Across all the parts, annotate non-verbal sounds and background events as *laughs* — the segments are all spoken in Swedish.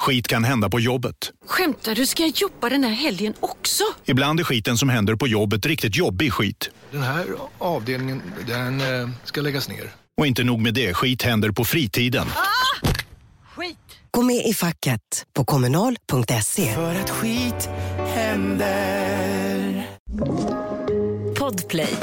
Skit kan hända på jobbet. Skämtar du? Ska jag jobba den här helgen också? Ibland är skiten som händer på jobbet riktigt jobbig skit. Den här avdelningen, den eh, ska läggas ner. Och inte nog med det, skit händer på fritiden. Skit! Gå med i facket på kommunal.se. För att skit händer. Podplay.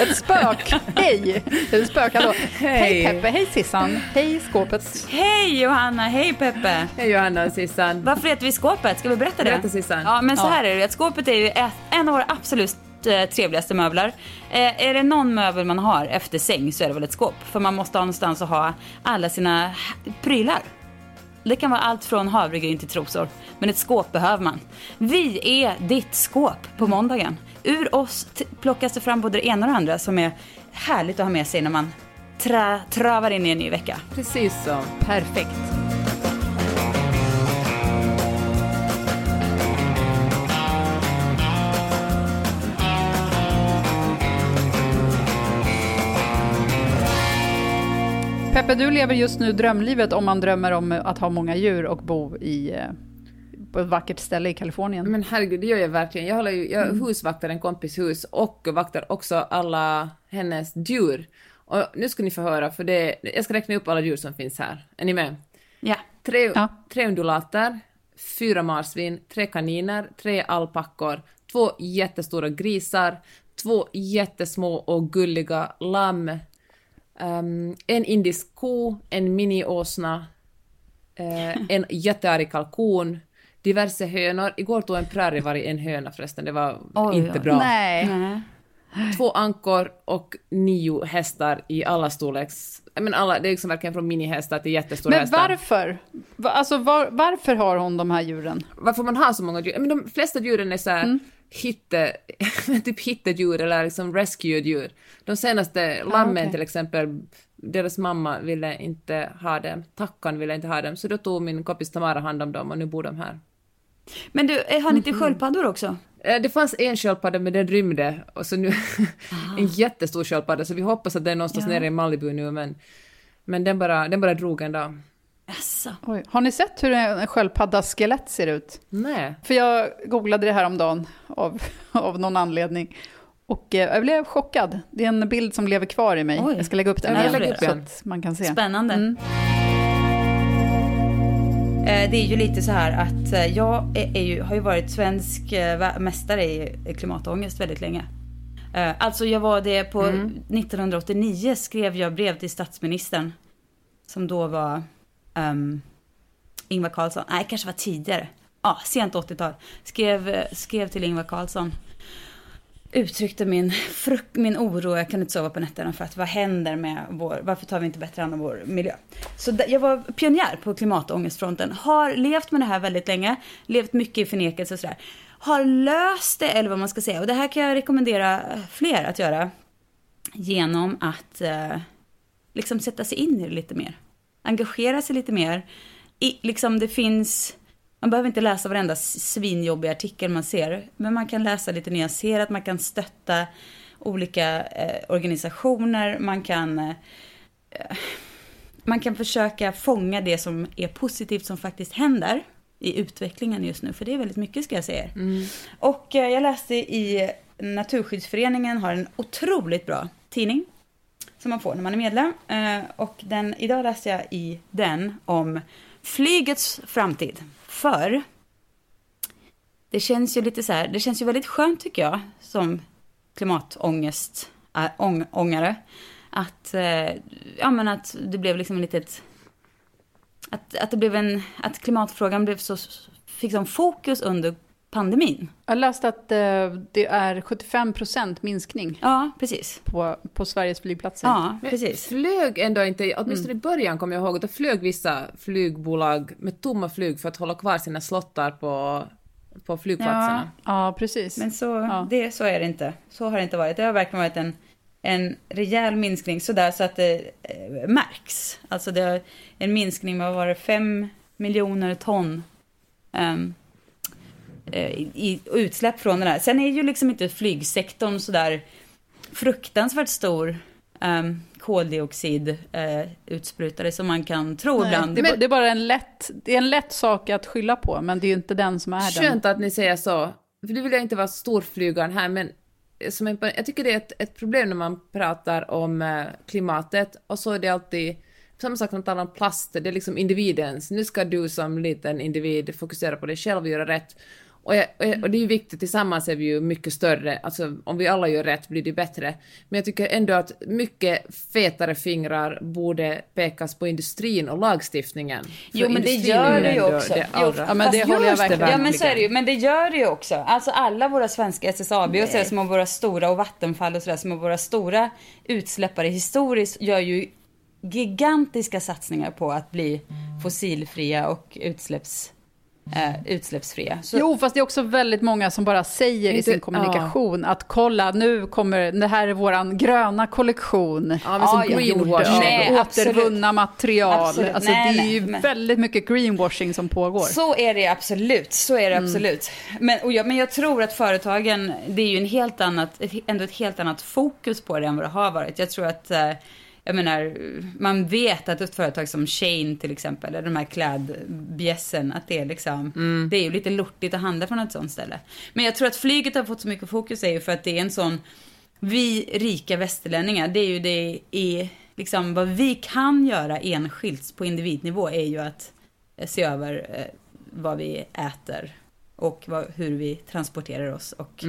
Ett spök. Hej! Ett spök, hallå. Hej Peppe, hej Sissan, hej skåpet. Hej Johanna, hej Peppe! Hej Johanna och Sissan. Varför heter vi skåpet? Ska vi berätta det? Berätta Sissan. Ja, men så Ja. här är det att skåpet är ju ett, en av våra absolut eh, trevligaste möbler. Eh, är det någon möbel man har efter säng så är det väl ett skåp. För man måste ha någonstans att ha alla sina prylar. Det kan vara allt från havregryn till trosor. Men ett skåp behöver man. Vi är ditt skåp på måndagen. Ur oss plockas det fram både det ena och det andra som är härligt att ha med sig när man tra- travar in i en ny vecka. Precis så. Perfekt. Peppe, du lever just nu drömlivet om man drömmer om att ha många djur och bo i, eh, på ett vackert ställe i Kalifornien. Men herregud, det gör jag verkligen. Jag, håller ju, jag husvaktar en kompis hus och vaktar också alla hennes djur. Och nu ska ni få höra, för det, jag ska räkna upp alla djur som finns här. Är ni med? Ja. Tre, Ja. tre undulater, fyra marsvin, tre kaniner, tre alpackor, två jättestora grisar, två jättesmå och gulliga lamm, ehm, en indisk ko, en miniåsna, eh, en jättearg kalkon, diverse hönor. Igår tog en prärievarg en höna förresten, det var Oj, inte bra. Nej. Nej. Två ankor och nio hästar i alla storleks... Menar alla, det är liksom verkligen från minihästar till jättestora Men hästar. varför? Va- Alltså var, varför har hon de här djuren? varför man har så många djur. Men de flesta djuren är så här Mm. hitte, *laughs* typ hittedjur eller liksom rescued djur. De senaste lammen okej. till exempel, deras mamma ville inte ha dem, Tackan ville inte ha dem, så då tog min kompis Tamara hand om dem och nu bor de här. Men du, eh, har ni inte sköldpaddor också? Eh, Det fanns en sköldpadda men den rymde och så nu *laughs* en jättestor sköldpadda så vi hoppas att den är någonstans Ja. nere i Malibu nu men, men den, bara, den bara drog en dag. Oj. Har ni sett hur en sköldpaddas skelett ser ut? Nej. För jag googlade det här om dagen av, *laughs* av någon anledning. Och eh, jag blev chockad. Det är en bild som lever kvar i mig. Oj. Jag ska lägga upp den lägg upp så att man kan se. Spännande. Mm. Eh, Det är ju lite så här att eh, jag är, är ju, har ju varit svensk eh, mästare i klimatångest väldigt länge. Alltså jag var det på 1989 skrev jag brev till statsministern. Som då var um, Ingvar Carlsson. Nej, kanske var tidigare. Ja, sent 80-tal. Skrev, skrev till Ingvar Carlsson. Uttryckte min, fruk- min oro, jag kunde inte sova på nätterna för att vad händer med vår, varför tar vi inte bättre hand om vår miljö? Så jag var pionjär på klimatångestfronten, har levt med det här väldigt länge, levt mycket i förnekelse och sådär. Har löst det, eller vad man ska säga, och det här kan jag rekommendera fler att göra. Genom att eh, liksom sätta sig in i det lite mer. Engagera sig lite mer. I, liksom det finns, man behöver inte läsa varenda svinjobbig artikel man ser, men man kan läsa lite nyanserat, man kan stötta olika eh, organisationer, man kan, eh, man kan försöka fånga det som är positivt som faktiskt händer i utvecklingen just nu, för det är väldigt mycket ska jag säga er. Och eh, jag läste i Naturskyddsföreningen har en otroligt bra tidning som man får när man är medlem. Eh, och den, idag läste jag i den om flygets framtid. För det känns ju lite så här, det känns ju väldigt skönt tycker jag som klimatångest, äh, ång, ångare. Att, eh, ja men att det blev liksom lite ett att, att det blev en, att klimatfrågan blev så, fick som fokus under pandemin. Jag läste att eh, det är 75 procent minskning Ja, precis. på, på Sveriges flygplatser. Ja, Men precis. Flög ändå inte, åtminstone Mm. i början kommer jag ihåg att det flög vissa flygbolag med tomma flyg för att hålla kvar sina slottar på, på flygplatserna. Ja, precis. Men så, Ja. det, så är det inte. Så har det inte varit. Det har verkligen varit en, en rejäl minskning sådär så att det eh, märks. Alltså det är en minskning med, vad var det, 5 miljoner ton eh, i, i utsläpp från den här. Sen är ju liksom inte flygsektorn sådär fruktansvärt stor um, koldioxidutsprutare eh, utsprutare som man kan tro Nej, ibland. det, är, bara- det är bara en lätt, det är en lätt sak att skylla på, men det är ju inte den som är den. Skönt att ni säger så, för nu vill jag inte vara storflygaren här, men som en, jag tycker det är ett, ett problem när man pratar om eh, klimatet, och så är det alltid samma sak när man talar om plast, det är liksom individens. Nu ska du som liten individ fokusera på dig själv och göra rätt. Och, jag, och det är ju viktigt, tillsammans är vi ju mycket större, alltså om vi alla gör rätt blir det bättre. Men jag tycker ändå att mycket fetare fingrar borde pekas på industrin och lagstiftningen. För Jo, men det gör det ju också. det Jo, Ja, men det håller jag verkligen Ja men så är det ju, men det gör det ju också. Alltså alla våra svenska SSAB och sådär som har våra stora och Vattenfall och sådär som har våra stora utsläppare historiskt gör ju gigantiska satsningar på att bli fossilfria och utsläpps, eh, utsläppsfria. Så, Jo, fast det är också väldigt många som bara säger i Inte- sin kommunikation att kolla, nu kommer, det här är våran gröna kollektion. Ja, men som Ja, ja, greenwashing. Nej, absolut. återvunna material. Absolut. Alltså, Nej, det är nej, ju men- väldigt mycket greenwashing som pågår. Så är det absolut, så är det Mm. absolut. Men, och jag, men jag tror att företagen, det är ju en helt annat, ett, ändå ett helt annat fokus på det än vad det har varit. Jag tror att, eh, jag menar, man vet att ett företag som Shane till exempel, eller de här klädbjässen, att det är liksom, Mm. det är ju lite lortigt att handla från ett sånt ställe. Men jag tror att flyget har fått så mycket fokus är ju för att det är en sån, vi rika västerlänningar, det är ju det i, liksom vad vi kan göra enskilt på individnivå är ju att eh, se över eh, vad vi äter och vad, hur vi transporterar oss och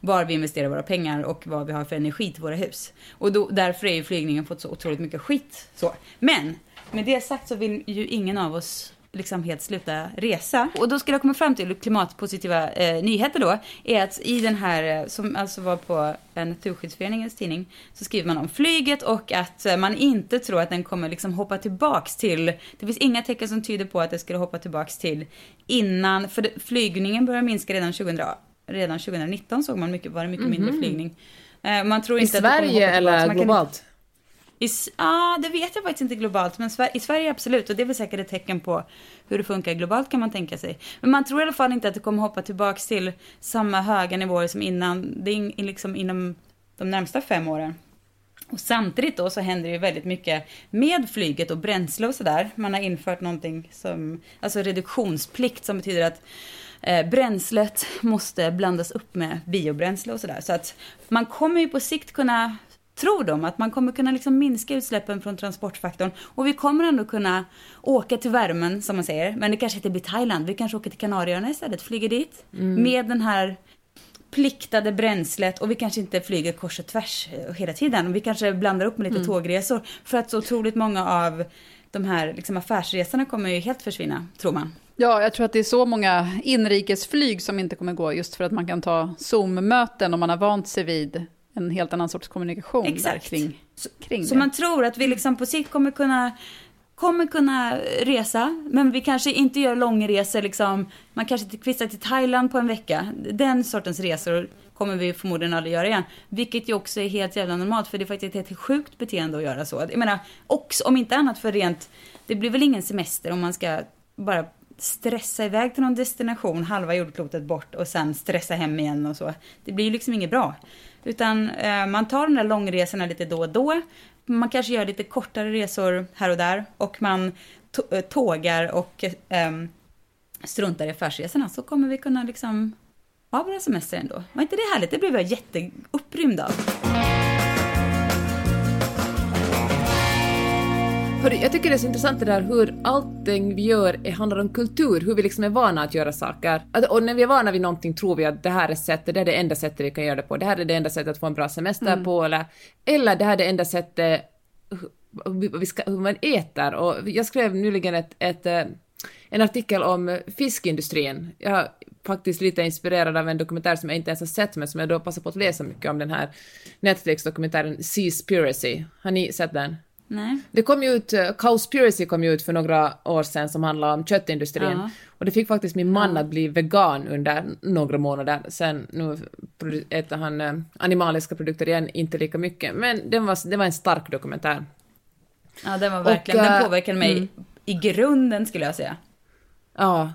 var vi investerar våra pengar och vad vi har för energi till våra hus. Och då, därför är ju flygningen fått så otroligt mycket skit. Så. Men med det sagt så vill ju ingen av oss liksom helt sluta resa. Och då skulle jag komma fram till klimatpositiva eh, nyheter då, är att i den här, eh, som alltså var på Naturskyddsföreningens tidning, så skriver man om flyget och att eh, man inte tror att den kommer liksom hoppa tillbaks till, det finns inga tecken som tyder på att det skulle hoppa tillbaks till innan, för flygningen börjar minska redan 2000, redan 2019 såg man mycket, var det mycket mindre flygning. Eh, man tror I inte att det kommer Sverige eller globalt? I, ah, det vet jag faktiskt inte globalt, men i Sverige absolut. Och det är väl säkert ett tecken på hur det funkar globalt kan man tänka sig. Men man tror i alla fall inte att det kommer hoppa tillbaka till samma höga nivåer som innan. Det är in, liksom inom de närmsta fem åren. Och samtidigt då så händer det ju väldigt mycket med flyget och bränsle och sådär. Man har infört någonting som, alltså reduktionsplikt som betyder att eh, bränslet måste blandas upp med biobränsle och sådär. Så att man kommer ju på sikt kunna, tror de, att man kommer kunna liksom minska utsläppen från transportfaktorn. Och vi kommer ändå kunna åka till värmen, som man säger. Men det kanske inte blir Thailand, vi kanske åker till Kanarieöarna istället, flyger dit. Med den här pliktade bränslet och vi kanske inte flyger kors och tvärs eh, hela tiden. Vi kanske blandar upp med lite tågresor. För att så otroligt många av de här liksom, affärsresorna kommer ju helt försvinna, tror man. Ja, jag tror att det är så många inrikesflyg som inte kommer gå, just för att man kan ta Zoom-möten om man har vant sig vid en helt annan sorts kommunikation Exakt. kring, kring Så det. man tror att vi liksom på sikt kommer kunna kommer kunna resa, men vi kanske inte gör långresor liksom. Man kanske inte kvittar till Thailand på en vecka. Den sortens resor kommer vi förmodligen aldrig göra igen. Vilket ju också är helt jävla normalt, för det är faktiskt ett helt sjukt beteende att göra så. Jag menar, också om inte annat för rent, det blir väl ingen semester om man ska bara stressa iväg till någon destination halva jordklotet bort och sen stressa hem igen och så. Det blir ju liksom inget bra. Utan eh, man tar de där långresorna lite då och då. Man kanske gör lite kortare resor här och där och man eh, tågar och eh, struntar i affärsresorna så kommer vi kunna liksom ha våra semester ändå. Var inte det härligt? Det blev jag jätteupprymd av. Hörru, jag tycker det är så intressant det där hur allting vi gör är, handlar om kultur, hur vi liksom är vana att göra saker. Att, och när vi är vana vid någonting tror vi att det här är sättet, det är det enda sättet vi kan göra det på, det här är det enda sättet att få en bra semester på, eller, eller det här är det enda sättet hur, vi ska, hur man äter. Och jag skrev nyligen ett, ett, eh, en artikel om fiskindustrin. Jag faktiskt lite inspirerad av en dokumentär som jag inte ens har sett, men som jag då passar på att läsa mycket om, den här Netflix-dokumentären Seaspiracy. Har ni sett den? Nej. Det kom ju ut, uh, Cowspiracy kom ju ut för några år sedan som handlar om köttindustrin. Ja. Och det fick faktiskt min man att bli vegan under några månader. Sen nu äter han uh, animaliska produkter igen, inte lika mycket. Men den var, det var en stark dokumentär. Ja, den var verkligen, Och, den eh, påverkade mig mm. i grunden skulle jag säga. Ja.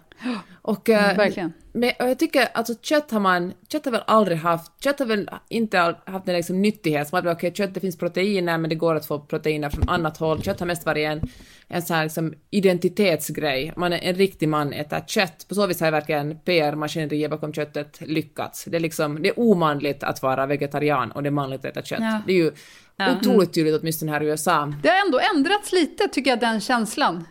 Och, eh, Mm, verkligen. Men, jag tycker, alltså kött har man, kött har väl aldrig haft, kött har väl inte haft en liksom nyttighet, som att okej, kött det finns proteiner, men det går att få proteiner från annat håll. Kött har mest varit en, en sån här liksom identitetsgrej. Man är en riktig man äter kött. På så vis har verkligen PR-maskineriet bakom köttet lyckats. Det är liksom, det är omanligt att vara vegetarian och det är manligt att äta kött. Ja. Det är ju Ja. otroligt tydligt, åtminstone här i USA. Det har ändå ändrats lite, tycker jag, den känslan.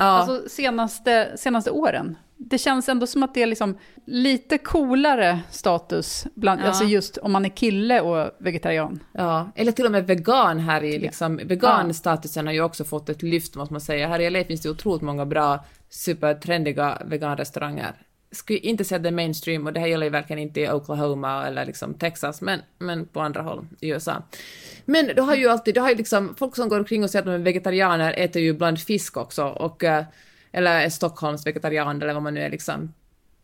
Ja. Alltså senaste, senaste åren. Det känns ändå som att det är liksom lite coolare status, bland, Ja. alltså just om man är kille och vegetarian. Ja, eller till och med vegan här i liksom, veganstatusen har ju också fått ett lyft måste man säga. Här i LA finns det otroligt många bra, supertrendiga veganrestauranger. Skulle inte säga att det är mainstream och det här gäller ju verkligen inte i Oklahoma eller liksom Texas, men, men på andra håll i USA. Men då har ju alltid, det har ju liksom, folk som går omkring och säger att de är vegetarianer äter ju ibland fisk också och, eh, eller är Stockholms vegetarian eller vad man nu är liksom.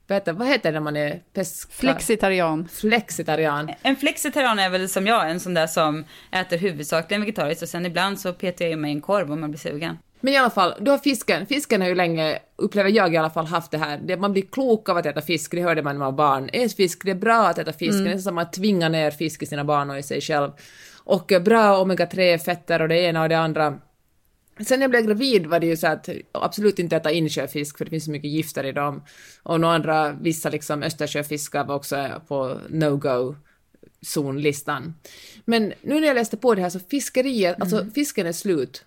Vad heter, vad heter det när man är peska... Flexitarian. Flexitarian. En flexitarian är väl som jag, en sån där som äter huvudsakligen vegetariskt och sen ibland så petar jag i mig en korv om man blir sugen. Men i alla fall, du har fisken. Fisken har ju länge, upplever jag i alla fall, haft det här. Det, man blir klok av att äta fisk, det hörde man när man var barn. Ät fisk, det är bra att äta fisk. Det är som att tvinga ner fisk i sina barn och i sig själv. Och eh, bra omega-3-fetter och det ena och det andra. Sen jag blev gravid var det ju så att absolut inte äta insjöfisk för det finns så mycket gifter i dem. Och några andra, vissa liksom Östersjöfiskar var också på no-go zonlistan. Men nu när jag läste på det här så fiskeriet, alltså fisken är slut.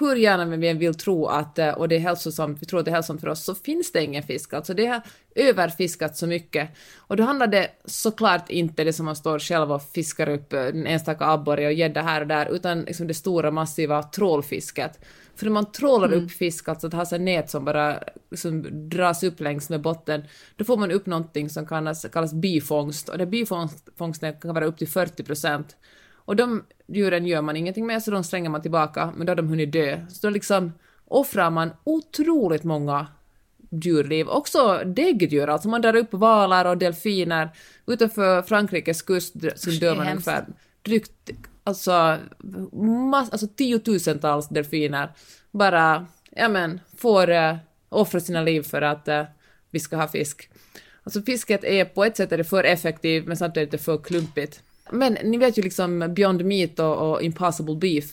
Hur gärna vi än vill tro att, eh, och det är hälsosamt, vi tror att det är hälsosamt för oss, så finns det ingen fisk. Alltså det har överfiskat så mycket. Och då handlar det såklart inte det som man står själv och fiskar upp eh, en enstaka abborre och gädda här och där, utan liksom det stora massiva trålfisket. För när man trålar upp fisk, alltså att ha så nät som bara liksom dras upp längs med botten, då får man upp någonting som kallas, kallas bifångst, och den bifångsten kan vara upp till 40 procent. Och de djuren gör man ingenting med, så de slänger man tillbaka, men då har de hunnit dö. Så då liksom offrar man otroligt många djurliv, också däggdjur, alltså man drar upp valar och delfiner. Utanför Frankrikes kust så dör man ungefär drygt, alltså, mass, alltså tiotusentals delfiner bara, ja men, får uh, offra sina liv för att eh, vi ska ha fisk. Alltså fisket är på ett sätt är det för effektivt men samtidigt är det för klumpigt. Men ni vet ju liksom Beyond Meat och, och Impossible Beef,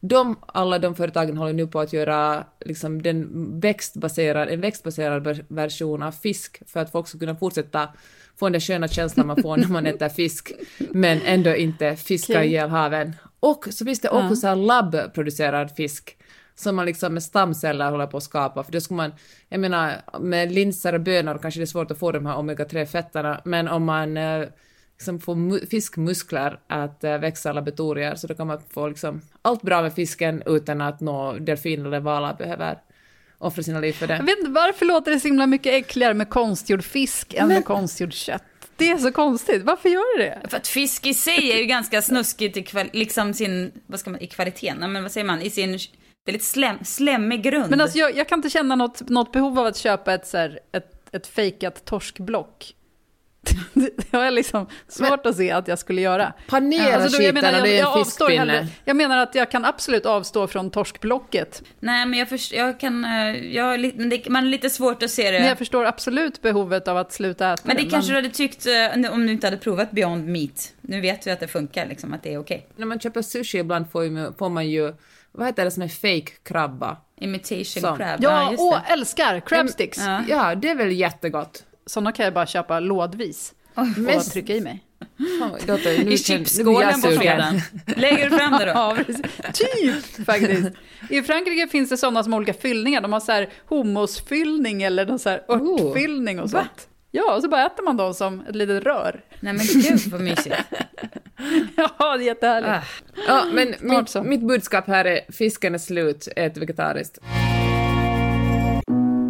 de, alla de företagen håller nu på att göra liksom den växtbaserad, en växtbaserad ver- version av fisk för att folk ska kunna fortsätta få den sköna känslan man får när man äter fisk, men ändå inte fiska Okej. ihjäl haven. Och så finns det också så här labbproducerad fisk som man liksom med stamceller håller på att skapa, för då ska man, jag menar, med linser och bönor kanske det är svårt att få de här omega-3-fetterna, men om man eh, liksom får mu- fiskmuskler att eh, växa laboratorier, så då kan man få liksom allt bra med fisken utan att nå delfiner eller valar behöver offra sina liv för det. Jag vet inte, varför låter det så himla mycket äckligare med konstgjord fisk än med konstgjord kött? Det är så konstigt, varför gör det det? För att fisk i sig är ju ganska snuskigt i, kval- liksom sin, vad ska man, i kvaliteten, Nej, men vad säger man, i sin väldigt slem, slemmig grund. Men alltså jag, jag kan inte känna något, något behov av att köpa ett, så här, ett, ett fejkat torskblock. *laughs* Det har jag liksom svårt att se att jag skulle göra. Panera Alltså då- jag menar, jag, det är jag en avstår hellre, jag menar att jag kan absolut avstå från torskblocket. Nej, men jag, först, jag kan, eh, jag, men det, man har lite svårt att se det. Men jag förstår absolut behovet av att sluta äta Men det kanske du hade tyckt eh, om du inte hade provat Beyond Meat. Nu vet vi att det funkar, liksom, att det är okej. När man köper sushi ibland får, får man ju, vad heter det som är fake krabba? Imitation Sån. crab. Ja, just åh, det. älskar crabsticks. Ja. Ja, det är väl jättegott. Sådana kan jag bara köpa lådvis och Mest- trycka i mig. Gott. Nu I chipsskålen på fredagen. Lägger du fram det då? *laughs* Ja. Typ, faktiskt. I Frankrike finns det sådana som har olika fyllningar. De har så här hummusfyllning eller någon så här örtfyllning och Va? sånt. Ja, och så bara äter man dem som ett litet rör. Nej men gud vad mysigt. *laughs* Ja, det är jättehärligt. Ah. Ja, men mitt, mitt budskap här är fisken är slut, ät vegetariskt.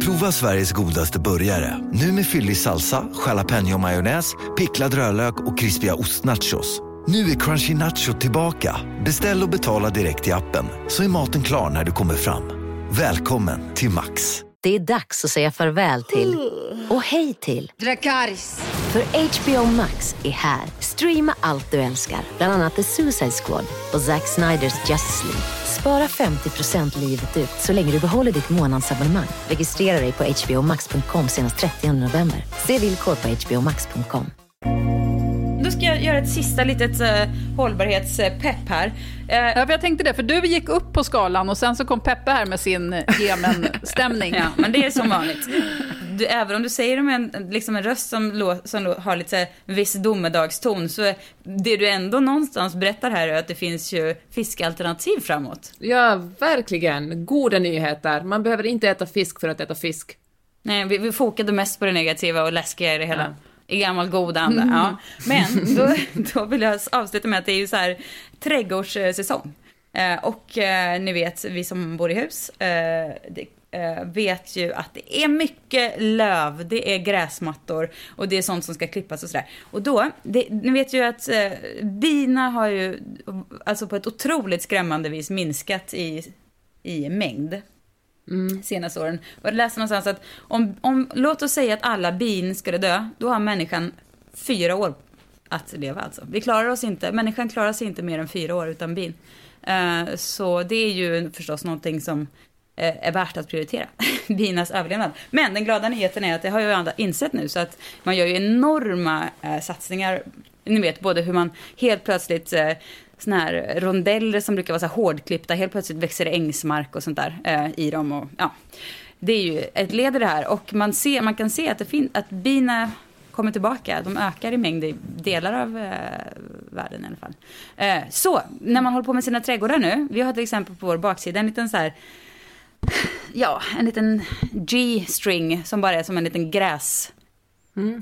Prova Sveriges godaste burgare. Nu med fyllig salsa, jalapeño majonnäs, picklad rödlök och krispiga ostnachos. Nu är Crunchy Nacho tillbaka. Beställ och betala direkt i appen så är maten klar när du kommer fram. Välkommen till Max. Det är dags att säga farväl till och hej till Dracarys. För HBO Max är här. Streama allt du älskar, bland annat The Suicide Squad och Zack Sniders Justice League. Spara 50% livet ut så länge du behåller ditt månadsabonnemang. Registrera dig på hbomax.com senast 30 november. Se villkor på hbomax.com. Då ska jag göra ett sista litet uh, hållbarhetspepp här. Eh, Ja, för jag tänkte det, för du gick upp på skalan och sen så kom Peppe här med sin *laughs* Jemen-stämning. Ja, men det är som vanligt. Du, även om du säger det med en, liksom en röst som, lå, som har lite så här, viss domedagston så är det du ändå någonstans berättar här är att det finns ju fiskalternativ framåt. Ja, verkligen. Goda nyheter. Man behöver inte äta fisk för att äta fisk. Nej, vi, vi fokade mest på det negativa och läskiga i det hela. I gammal god anda. Ja. *laughs* Men då, då vill jag avsluta med att det är ju så här trädgårdssäsong. Eh, och eh, ni vet, vi som bor i hus eh, det, vet ju att det är mycket löv, det är gräsmattor och det är sånt som ska klippas och sådär. Och då, det, ni vet ju att eh, bina har ju alltså på ett otroligt skrämmande vis minskat i, i mängd senaste åren. Och jag läste någonstans att om, om, låt oss säga att alla bin skulle dö, då har människan fyra år att leva alltså. Vi klarar oss inte, människan klarar sig inte mer än fyra år utan bin. Eh, så det är ju förstås någonting som eh, Eh, är värt att prioritera, *laughs* binas överlevnad. Men den glada nyheten är att det har ju alla insett nu, så att man gör ju enorma eh, satsningar. Ni vet, både hur man helt plötsligt eh, såna här rondeller som brukar vara så här hårdklippta, helt plötsligt växer det ängsmark och sånt där eh, i dem. Och, ja. Det är ju ett led i det här och man, ser, man kan se att, det fin- att bina kommer tillbaka. De ökar i mängd i delar av eh, världen i alla fall. Eh, så, när man håller på med sina trädgårdar nu, vi har till exempel på vår baksida en liten så här Ja, en liten G-string som bara är som en liten gräs...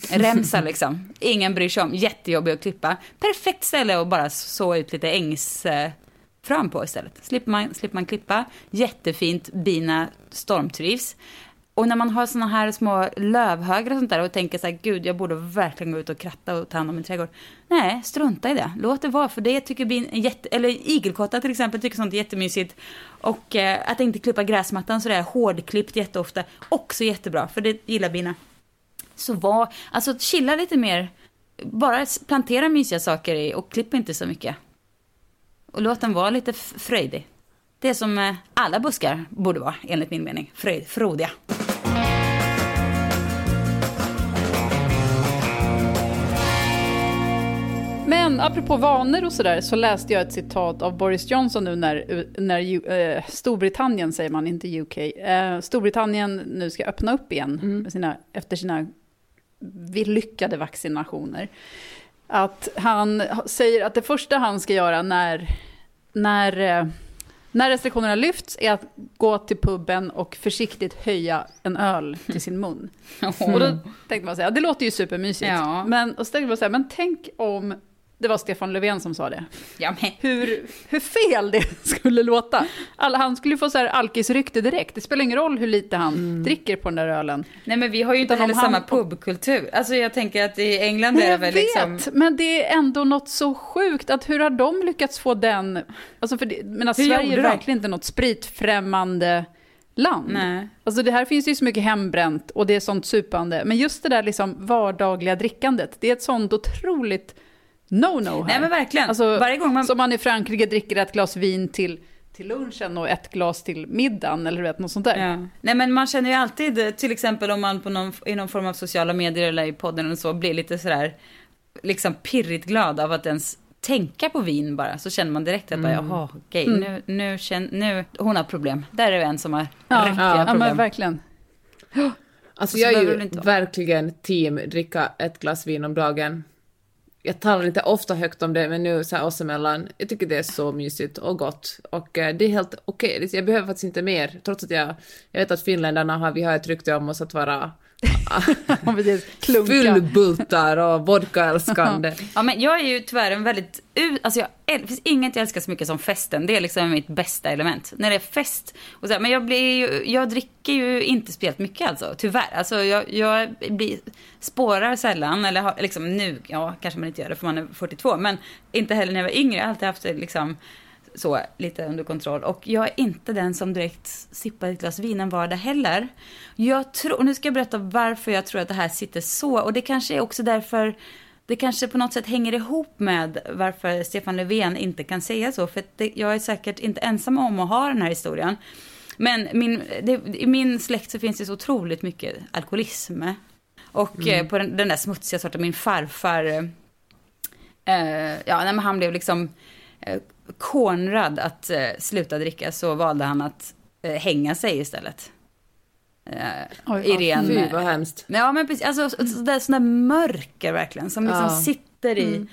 Remsa *laughs* liksom. Ingen bryr sig om. Jättejobbig att klippa. Perfekt ställe att bara så ut lite ängs... Eh, fram på istället. Slipper man, slipper man klippa. Jättefint. Bina stormtrivs. Och när man har såna här små lövhögar och sånt där och tänker så här, gud, jag borde verkligen gå ut och kratta och ta hand om min trädgård. Nej, strunta i det. Låt det vara, för det tycker bin jätte... Eller igelkottar till exempel tycker sånt är jättemysigt. Och eh, att inte klippa gräsmattan sådär hårdklippt jätteofta, också jättebra, för det gillar bina. Så var, alltså chilla lite mer. Bara plantera mysiga saker i och klipp inte så mycket. Och låt den vara lite fröjdig. Det är som eh, alla buskar borde vara, enligt min mening. Fröjd, frodiga. Men apropå vanor och sådär så läste jag ett citat av Boris Johnson nu när, när eh, Storbritannien, säger man, inte UK, eh, Storbritannien nu ska öppna upp igen med sina, efter sina lyckade vaccinationer. Att han säger att det första han ska göra när, när, eh, när restriktionerna lyfts är att gå till puben och försiktigt höja en öl till sin mun. *laughs* Och då tänkte man säga, det låter ju supermysigt. Ja. Men, och så tänkte man säga, men tänk om det var Stefan Löfven som sa det. Ja, men. Hur, hur fel det *laughs* skulle låta. Alla, han skulle få så här alkisrykte direkt. Det spelar ingen roll hur lite han dricker på den där ölen. Nej men vi har ju inte heller han- samma pubkultur. Alltså jag tänker att i England är det väl vet, liksom... men det är ändå något så sjukt att hur har de lyckats få den... Alltså för det, men Sverige är verkligen inte något spritfrämmande land. Nej. Alltså det här finns ju så mycket hembränt och det är sånt supande. Men just det där liksom vardagliga drickandet, det är ett sånt otroligt no-no här. Nej men verkligen. Alltså, Varje gång man... Som man i Frankrike dricker ett glas vin till, till lunchen och ett glas till middagen eller vet, något sånt där. Ja. Nej men man känner ju alltid, till exempel om man på någon, i någon form av sociala medier eller i podden och så blir lite sådär, liksom pirrigt glad av att ens tänka på vin bara, så känner man direkt att bara, jaha, okej, nu, nu, känn, nu, hon har problem. Där är det en som har Ja, riktiga ja, problem. men verkligen. Alltså jag är ju verkligen team dricka ett glas vin om dagen. Jag talar inte ofta högt om det, men nu så här oss emellan, jag tycker det är så mysigt och gott. Och eh, det är helt okej, Jag behöver faktiskt inte mer, trots att jag, jag vet att finländarna har, vi har ett rykte om oss att vara *laughs* Fullbultar och vodkaälskande. *laughs* Ja, men jag är ju tyvärr en väldigt... Alltså jag, det finns inget jag älskar så mycket som festen. Det är liksom mitt bästa element. När det är fest. Och så här, men jag, blir ju, jag dricker ju inte speciellt mycket alltså, tyvärr. Alltså jag, jag blir, spårar sällan. Eller har, liksom nu, ja kanske man inte gör det för man är 42. Men inte heller när jag var yngre. Jag har alltid haft det liksom så lite under kontroll. Och jag är inte den som direkt sippar ett glas vin en vardag heller. Jag tror, nu ska jag berätta varför jag tror att det här sitter så. Och det kanske är också därför det kanske på något sätt hänger ihop med varför Stefan Löfven inte kan säga så. För det, jag är säkert inte ensam om att ha den här historien. Men min, det, i min släkt så finns det så otroligt mycket alkoholism. Och eh, på den, den där smutsiga sorten, min farfar, eh, ja, nej, men han blev liksom eh, kornrad att eh, sluta dricka så valde han att eh, hänga sig istället. Eh, Oj, I ja, ren... Fy vad hemskt. Ja men precis, alltså så- så där, sån där mörker verkligen som liksom Ja. sitter i...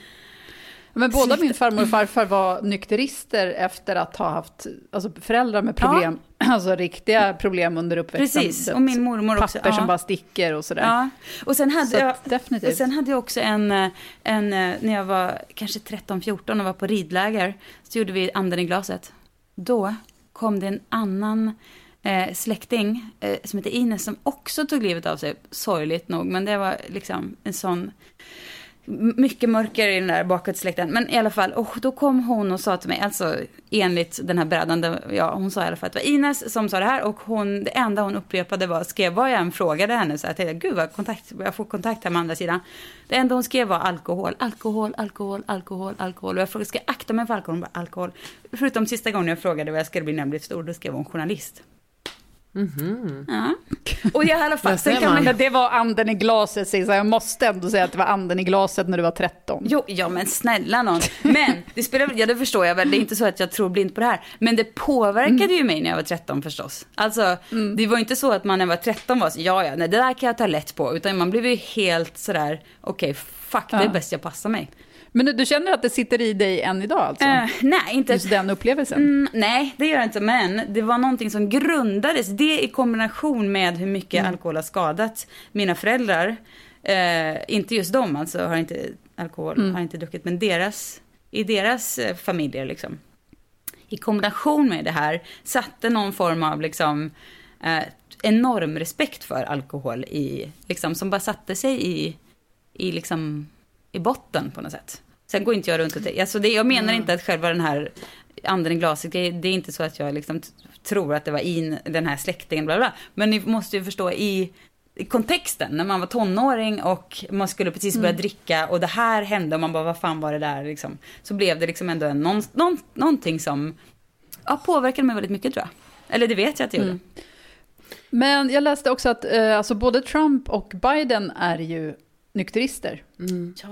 Men båda min farmor och farfar var nykterister efter att ha haft alltså, föräldrar med problem, *clears throat* alltså riktiga problem under uppväxten. Precis, och min mormor också. Papper som ja. bara sticker och sådär. Ja, och sen hade Så jag... definitivt. Och sen hade jag också en, eh, en, eh, när jag var kanske 13-14 och var på ridläger, så gjorde vi anden i glaset. Då kom det en annan eh, släkting eh, som heter Ines som också tog livet av sig, sorgligt nog, men det var liksom en sån mycket mörker i den där bakåtsläkten. Men i alla fall, och då kom hon och sa till mig, alltså enligt den här brädan, ja hon sa i alla fall att det var Ines som sa det här och hon, det enda hon upprepade var, skrev vad jag än frågade henne så jag tänkte, gud vad kontakt, jag får kontakt här med andra sidan. Det enda hon skrev var alkohol, alkohol, alkohol, alkohol, alkohol. Och jag frågade, ska jag akta mig för alkohol? Hon bara, alkohol. Förutom sista gången jag frågade vad jag skulle bli när jag blev stor, då skrev hon journalist. Ja. *laughs* Och i alla fall, sen kan man. Men det var anden i glaset, Cissi. Jag måste ändå säga att det var anden i glaset när du var 13. Jo, ja men snälla någon. Men det spelar ja det förstår jag väl, det är inte så att jag tror blint på det här. Men det påverkade ju mig när jag var 13 förstås. Alltså, det var inte så att man när man var 13 var så, ja ja, nej det där kan jag ta lätt på. Utan man blev ju helt sådär, okej, fuck, det är Ja. bäst jag passar mig. Men du, du känner att det sitter i dig än idag alltså? Eh, nej, inte... Just den upplevelsen? Mm, nej, det gör det inte. Men det var någonting som grundades. Det i kombination med hur mycket alkohol har skadat mina föräldrar. Eh, inte just dem alltså, har inte alkohol, har inte druckit. Men deras, i deras eh, familjer liksom. I kombination med det här satte någon form av liksom eh, enorm respekt för alkohol i, liksom, som bara satte sig i, i liksom i botten på något sätt. Sen går inte jag runt och tänker, alltså det, jag menar inte att själva den här anden i glaset, det, det är inte så att jag liksom tror att det var in den här släktingen, bla bla. Men ni måste ju förstå i, i kontexten, när man var tonåring och man skulle precis börja dricka och det här hände och man bara, vad fan var det där liksom. Så blev det liksom ändå en, någon, någon, någonting som ja, påverkade mig väldigt mycket tror jag. Eller det vet jag att det gjorde. Men jag läste också att eh, alltså både Trump och Biden är ju nykterister.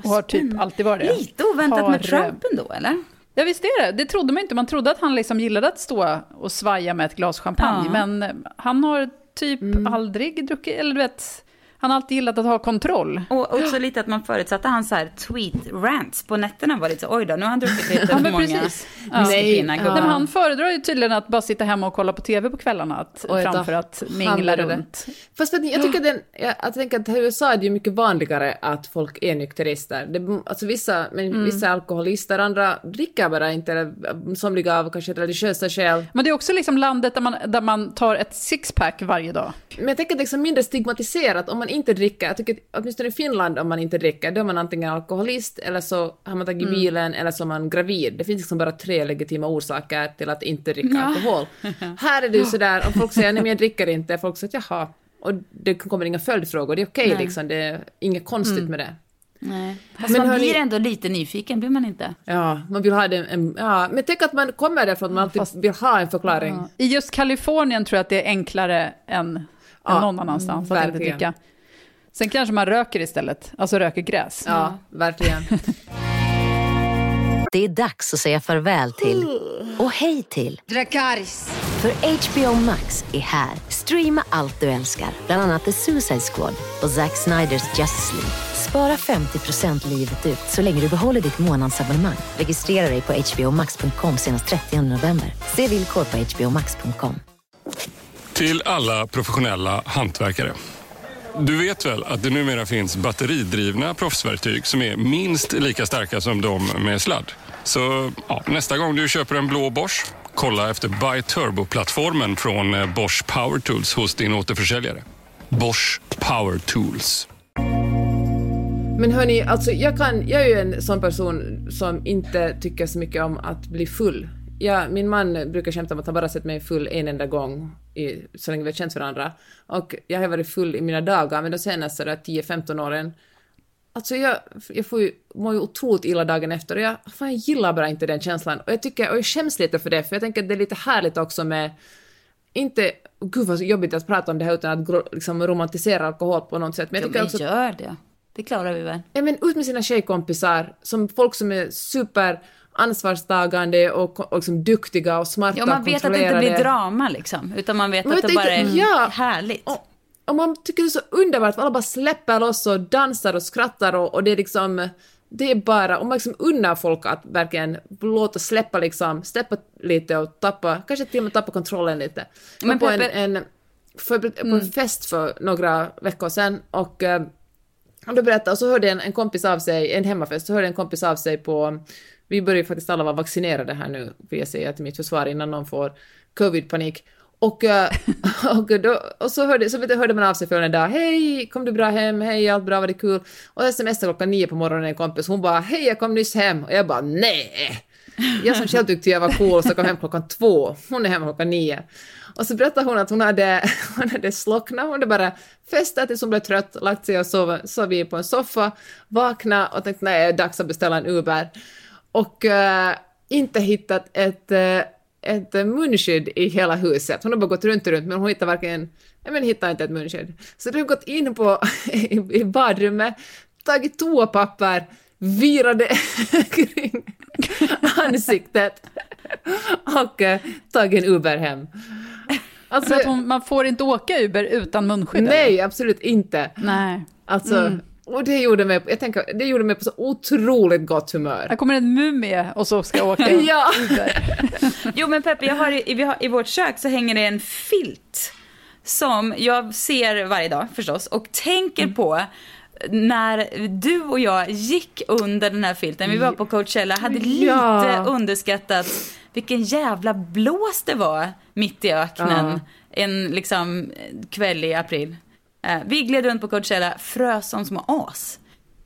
Och har typ alltid varit det. Lite oväntat Har, med Trump ändå, eller? Ja visst är det, det trodde man inte. Man trodde att han liksom gillade att stå och svaja med ett glas champagne. Ja. Men han har typ aldrig druckit, eller du vet, han har alltid gillat att ha kontroll. Och också lite att man förutsatte hans så här tweet-rants på nätterna var lite så, oj då, nu har han druckit lite *laughs* Ja, för många precis. Ja. Nej. Nej, men han föredrar ju tydligen att bara sitta hemma och kolla på tv på kvällarna att, Oj då. framför att mingla runt. Fast ni, jag tycker den, jag, jag tänker att i USA är det ju mycket vanligare att folk är nykterister. Det, alltså vissa, men vissa är alkoholister, andra dricker bara inte, eller somliga av kanske religiösa skäl. Men det är också liksom landet där man, där man tar ett sixpack varje dag. Men jag tänker att det är liksom mindre stigmatiserat om man inte dricker. Jag tycker att åtminstone i Finland om man inte dricker, då är man antingen alkoholist eller så har man tagit bilen eller så är man gravid. Det finns liksom bara tre legitima orsaker till att inte dricka alkohol. *laughs* Här är det ju sådär, om folk säger nej men jag dricker inte, folk säger jaha. Och det kommer inga följdfrågor, det är okej liksom, det är inget konstigt med det. Nej. Fast Men man hörni- blir ändå lite nyfiken, blir man inte? Ja, man vill ha det, en, ja, men tänk att man kommer därifrån att man alltid vill ha en förklaring. I just Kalifornien tror jag att det är enklare än, Ja, än någon annanstans att inte verkligen. dricka. Sen kanske man röker istället, alltså röker gräs. Ja, verkligen. Det är dags att säga farväl till och hej till Dracarys. För HBO Max är här. Streama allt du älskar, bland annat The Suicide Squad och Zack Sniders Justice League. Spara 50% livet ut så länge du behåller ditt månadsabonnemang. Registrera dig på hbomax.com senast 30 november. Se villkor på hbomax.com. Till alla professionella hantverkare. Du vet väl att det numera finns batteridrivna proffsverktyg som är minst lika starka som de med sladd? Så ja, nästa gång du köper en blå Bosch, kolla efter Buy Turbo-plattformen från eh, Bosch Power Tools hos din återförsäljare. Bosch Power Tools. Men hörni, alltså jag, kan, jag är ju en sån person som inte tycker så mycket om att bli full. Ja, min man brukar skämta om att han bara sett mig full en enda gång i, så länge vi har känt varandra. Och jag har varit full i mina dagar, men de senaste 10-15 åren Alltså jag, jag får ju, mår ju otroligt illa dagen efter och jag, fan, jag gillar bara inte den känslan. Och jag tycker, och jag skäms lite för det, för jag tänker att det är lite härligt också med, inte, gud vad jobbigt att prata om det här utan att liksom romantisera alkohol på något sätt. Men jag tycker jo, men också, gör det. Det klarar vi väl? Ja men ut med sina tjejkompisar, som folk som är super ansvarstagande och, och liksom duktiga och smarta Ja, man vet att det inte blir drama liksom, utan man vet man att det bara är ja, härligt. Och, och man tycker det är så underbart för alla bara släpper loss och dansar och skrattar och, och det är liksom det är bara, om man liksom unnar folk att verkligen låta släppa liksom, släppa lite och tappa, kanske till och med tappa kontrollen lite. Men på en, en, för, på en mm. fest för några veckor sedan och eh, och då berättade, och så hörde en, en kompis av sig, en hemmafest, så hörde en kompis av sig på, vi börjar ju faktiskt alla vara vaccinerade här nu, vill jag säga till mitt försvar, innan någon får covid-panik. Och, eh, *laughs* och, då, och så, hörde, så hörde man av sig för en dag, hej, kom du bra hem, hej, allt bra, var det kul? Och smsade klockan nio på morgonen en kompis, hon bara, hej, jag kom nyss hem. Och jag bara, nej! Jag som själv tyckte jag var cool, så kom hem klockan två, hon är hemma klockan nio. Och så berättade hon att hon hade, *laughs* hon hade slocknat, hon hade bara festat tills hon blev trött, lagt sig och sov, sov på en soffa, vaknat och tänkte nej, det är dags att beställa en Uber. Och uh, inte hittat ett uh, ett munskydd i hela huset. Hon har bara gått runt och runt men hon hittar varken, nej men hittar inte ett munskydd. Så de har gått in på, *laughs* i, badrummet, tagit toapapper, virade *laughs* kring ansiktet och uh, tagit en Uber hem. Alltså, hon, man får inte åka Uber utan munskydd? Nej, eller? absolut inte. Nej. Alltså, mm. Och det gjorde mig, jag tänker, det gjorde mig på så otroligt gott humör. Här kommer en mumie och så ska jag åka *laughs* ja. *laughs* jo men Peppe, jag har i, vi har, i vårt kök så hänger det en filt som jag ser varje dag förstås och tänker mm. på när du och jag gick under den här filten, vi var på Coachella, hade lite ja. underskattat vilken jävla blås det var mitt i öknen ja. en liksom kväll i april. Eh, vi gled runt på Coachella, frös som små as.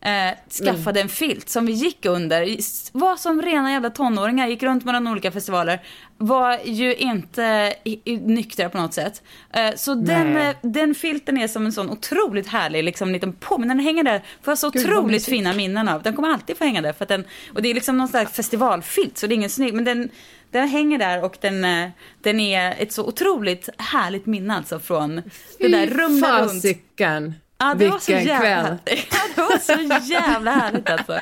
Eh, skaffade mm. en filt som vi gick under. Var som rena jävla tonåringar, gick runt mellan olika festivaler. Var ju inte nyktra på något sätt. Eh, så den, eh, den filten är som en sån otroligt härlig liksom, liten påminnelse. Den hänger där, får jag så Gud, otroligt fina minnen av. Den kommer alltid få hänga där. För den, och det är liksom någon slags festivalfilt, så det är ingen snygg. Men den, den hänger där och den, eh, den är ett så otroligt härligt minne alltså från Fy det där rumla runt. Ja, det Vilken var så jävla, kväll. Ja, det var så jävla härligt alltså.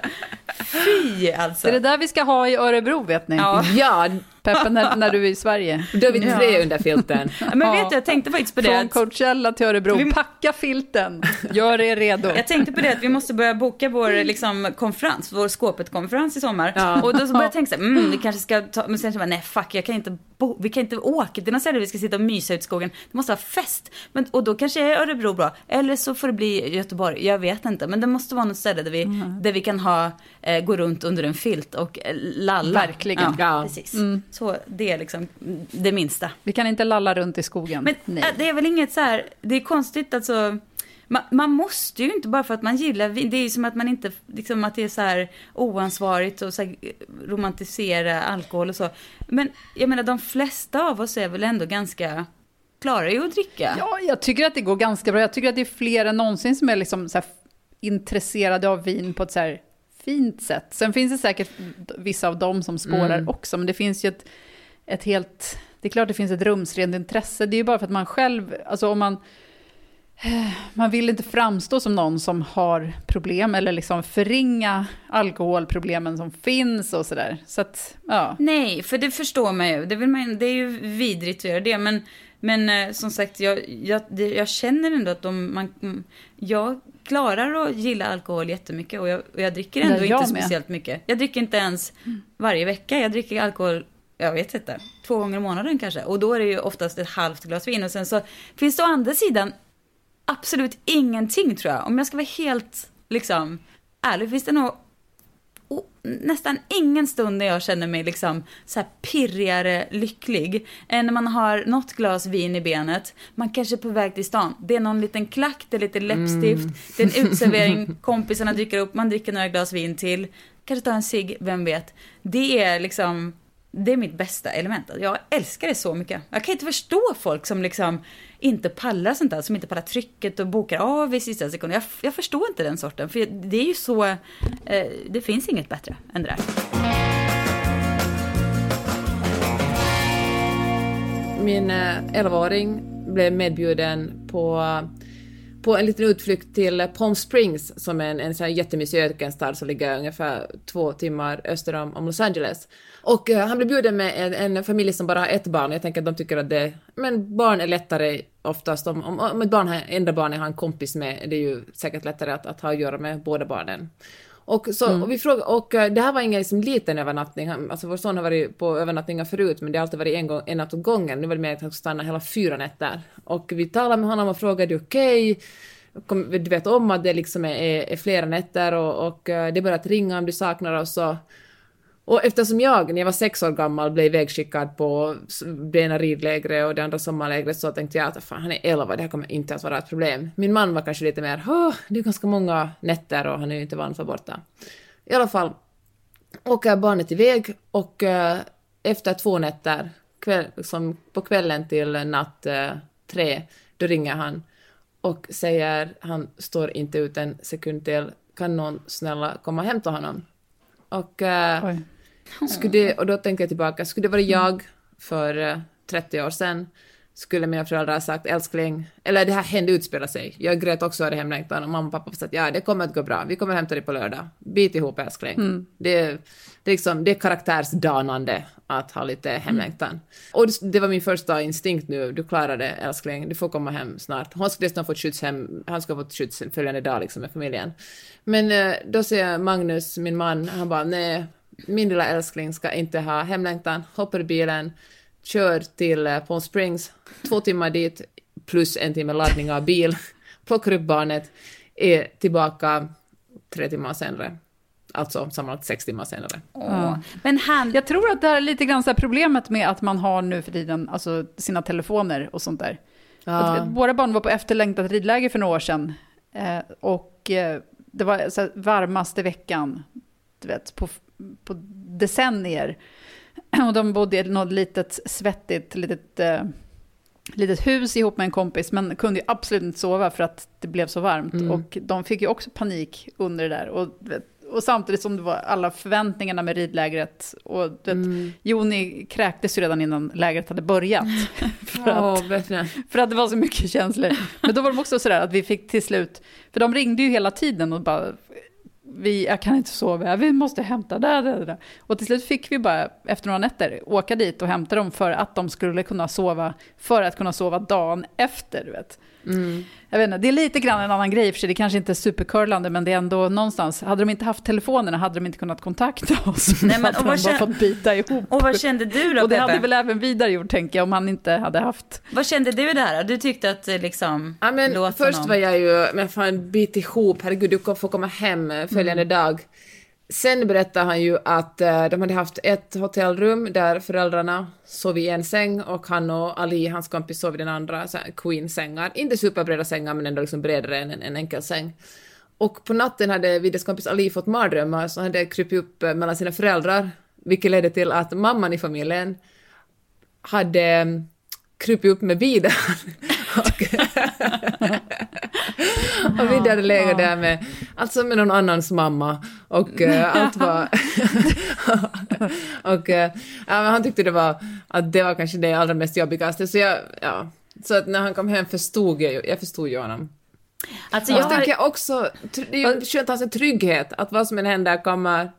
*laughs* Fy alltså. Det är det där vi ska ha i Örebro vet ni. Ja. ja. Peppen när, när, du är i Sverige. Då är vi tre ja. under filten. *laughs* Men vet du, jag tänkte faktiskt på det. Från Coachella till Örebro. Vi... Packa filten. Gör er redo. Jag tänkte på det att vi måste börja boka vår liksom, konferens, vår Skåpet-konferens i sommar. Ja. Och då så började jag tänka så här, mm, vi kanske ska ta, men sen så bara, nej fuck, jag kan inte bo, vi kan inte åka till något ställe vi ska sitta och mysa ut i skogen. Det måste vara fest. Men, och då kanske är Örebro bra. Eller så får det bli Göteborg, jag vet inte. Men det måste vara något ställe där vi, mm. där vi kan ha, eh, gå runt under en filt och eh, lalla. Verkligen. Ja, ja. precis. Mm. Så det är liksom det minsta. Vi kan inte lalla runt i skogen. Men Nej. det är väl inget så här, det är konstigt alltså. Man, man, måste ju inte bara för att man gillar vin. Det är ju som att man inte, liksom att det är så här oansvarigt och så här romantisera alkohol och så. Men jag menar de flesta av oss är väl ändå ganska klarar ju att dricka. Ja, jag tycker att det går ganska bra. Jag tycker att det är fler än någonsin som är liksom så intresserade av vin på ett så här fint sätt. Sen finns det säkert vissa av dem som spårar mm. också, men det finns ju ett, ett helt... Det är klart det finns ett rumsrent intresse, det är ju bara för att man själv, alltså om man... Man vill inte framstå som någon som har problem eller liksom förringa alkoholproblemen som finns och sådär. Så att, ja. Nej, för det förstår man ju. Det, vill man, det är ju vidrigt att göra det, men, men eh, som sagt, jag, jag, jag känner ändå att de, man, jag klarar att gilla alkohol jättemycket och jag, och jag dricker ändå jag inte med. speciellt mycket. Jag dricker inte ens varje vecka. Jag dricker alkohol, jag vet inte, två gånger i månaden kanske. Och då är det ju oftast ett halvt glas vin. Och sen så finns det å andra sidan absolut ingenting tror jag. Om jag ska vara helt liksom ärlig finns det nog o- nästan ingen stund där jag känner mig liksom så här pirrigare lycklig än när man har något glas vin i benet, man kanske är på väg till stan, det är någon liten klack, det är lite läppstift, Mm. det är en utservering, *laughs* kompisarna dyker upp, man dricker några glas vin till, kanske tar en cigg, vem vet. Det är liksom, det är mitt bästa element. Alltså, jag älskar det så mycket. Jag kan inte förstå folk som liksom inte pallar sånt där, som inte pallar trycket och bokar av i sista sekunden. Jag, jag förstår inte den sorten, för det är ju så, eh, det finns inget bättre än det där. Min eh, 11-åring blev medbjuden på, på en liten utflykt till Palm Springs som är en, en sån här jättemysig ökenstad som ligger ungefär två timmar öster om, om Los Angeles. Och eh, han blev bjuden med en, en familj som bara har ett barn. Jag tänker att de tycker att det... Men barn är lättare oftast. Om, om, om ett barn har, enda barnet har en kompis med, det är ju säkert lättare att, att ha att göra med båda barnen. Och, så, Mm. och, vi frågade, och eh, det här var ingen liksom, liten övernattning, alltså vår son har varit på övernattningar förut men det har alltid varit en, gång, en natt åt gången, nu var det mer att han skulle stanna hela fyra nätter. Och vi talade med honom och frågade, okej? Kom- Du vet om att det liksom är, är, är flera nätter och, och eh, det att ringa om du saknar oss. Och, och eftersom jag, när jag var sex år gammal, blev ivägskickad på det ena ridlägret och det andra sommarlägret så tänkte jag att fan, han är elva, det här kommer inte att vara ett problem. Min man var kanske lite mer, det är ganska många nätter och han är ju inte van för borta. I alla fall åker barnet iväg och eh, efter två nätter, kväll, liksom på kvällen till natt eh, tre, då ringer han och säger han står inte ut en sekund till, kan någon snälla komma och hämta honom? Och, eh, skulle och då tänker jag tillbaka, skulle det vara jag för eh, 30 år sedan, skulle mina föräldrar ha sagt älskling, eller det här hände utspela sig, jag grät också av hemlängtan och mamma och pappa sa att ja, det kommer att gå bra, vi kommer hämta dig på lördag, bit ihop älskling. Mm. Det, det, är liksom, det är karaktärsdanande att ha lite hemlängtan. Och det, var min första instinkt nu, du klarar det älskling, du får komma hem snart. Han skulle dessutom fått skjuts hem, han skulle ha fått skjuts följande dag liksom med familjen. Men eh, då säger Magnus, min man, han bara nej, min lilla älskling ska inte ha hemlängtan, hoppar i bilen, kör till eh, Palm Springs, två timmar dit, plus en timme laddning av bil, *laughs* plockar upp barnet, är tillbaka tre timmar senare. Alltså sammanlagt sex timmar senare. Ja. Men han... Jag tror att det är lite grann så här problemet med att man har nu för tiden alltså, sina telefoner och sånt där. Ja. Att, våra barn var på efterlängtat ridläger för några år sedan. Eh, och eh, det var så här, varmaste veckan du vet, på, på decennier. *clears throat* Och de bodde i något litet svettigt litet, eh, litet hus ihop med en kompis, men kunde ju absolut inte sova för att det blev så varmt. Mm. Och de fick ju också panik under det där. Och, och samtidigt som det var alla förväntningarna med ridlägret. Och vet, Mm. Joni kräktes ju redan innan lägret hade börjat. *laughs* för, att, verkligen. för att det var så mycket känslor. Men då var de också sådär att vi fick till slut, för de ringde ju hela tiden och bara, vi, jag kan inte sova, vi måste hämta där, där, där. Och till slut fick vi bara, efter några nätter, åka dit och hämta dem för att de skulle kunna sova, för att kunna sova dagen efter, du vet. Mm. Jag vet inte, det är lite grann en annan grej för sig, det kanske inte är supercurlande, men det är ändå någonstans, hade de inte haft telefonerna hade de inte kunnat kontakta oss. Nej, men, och vad de bara kän- fått bita ihop. Och vad kände du då Och det Peppe? hade väl även Vidar gjort, tänker jag, om han inte hade haft... Vad kände du där? Du tyckte att eh, liksom... Ja, men först honom- var jag ju, men fan bit ihop, herregud du får komma hem följande dag. Sen berättade han ju att eh, de hade haft ett hotellrum där föräldrarna sov i en säng och han och Ali, hans kompis, sov i den andra, queen-sängar. Inte superbreda sängar men ändå liksom bredare än en, en enkel säng. Och på natten hade Viddes kompis Ali fått mardrömmar så han hade krupit upp eh, mellan sina föräldrar, vilket ledde till att mamman i familjen hade mm, krupit upp med Vidar. *laughs* *laughs* och Vidar hade legat där med, alltså med någon annans mamma och eh, allt var... *laughs* och eh, ja, han tyckte det var, att det var kanske det allra mest jobbigaste så jag, ja. Så att när han kom hem förstod jag jag förstod ju honom. Alltså, jag har- tänker jag också, det är ju skönt att ha en trygghet, att vad som än händer kommer,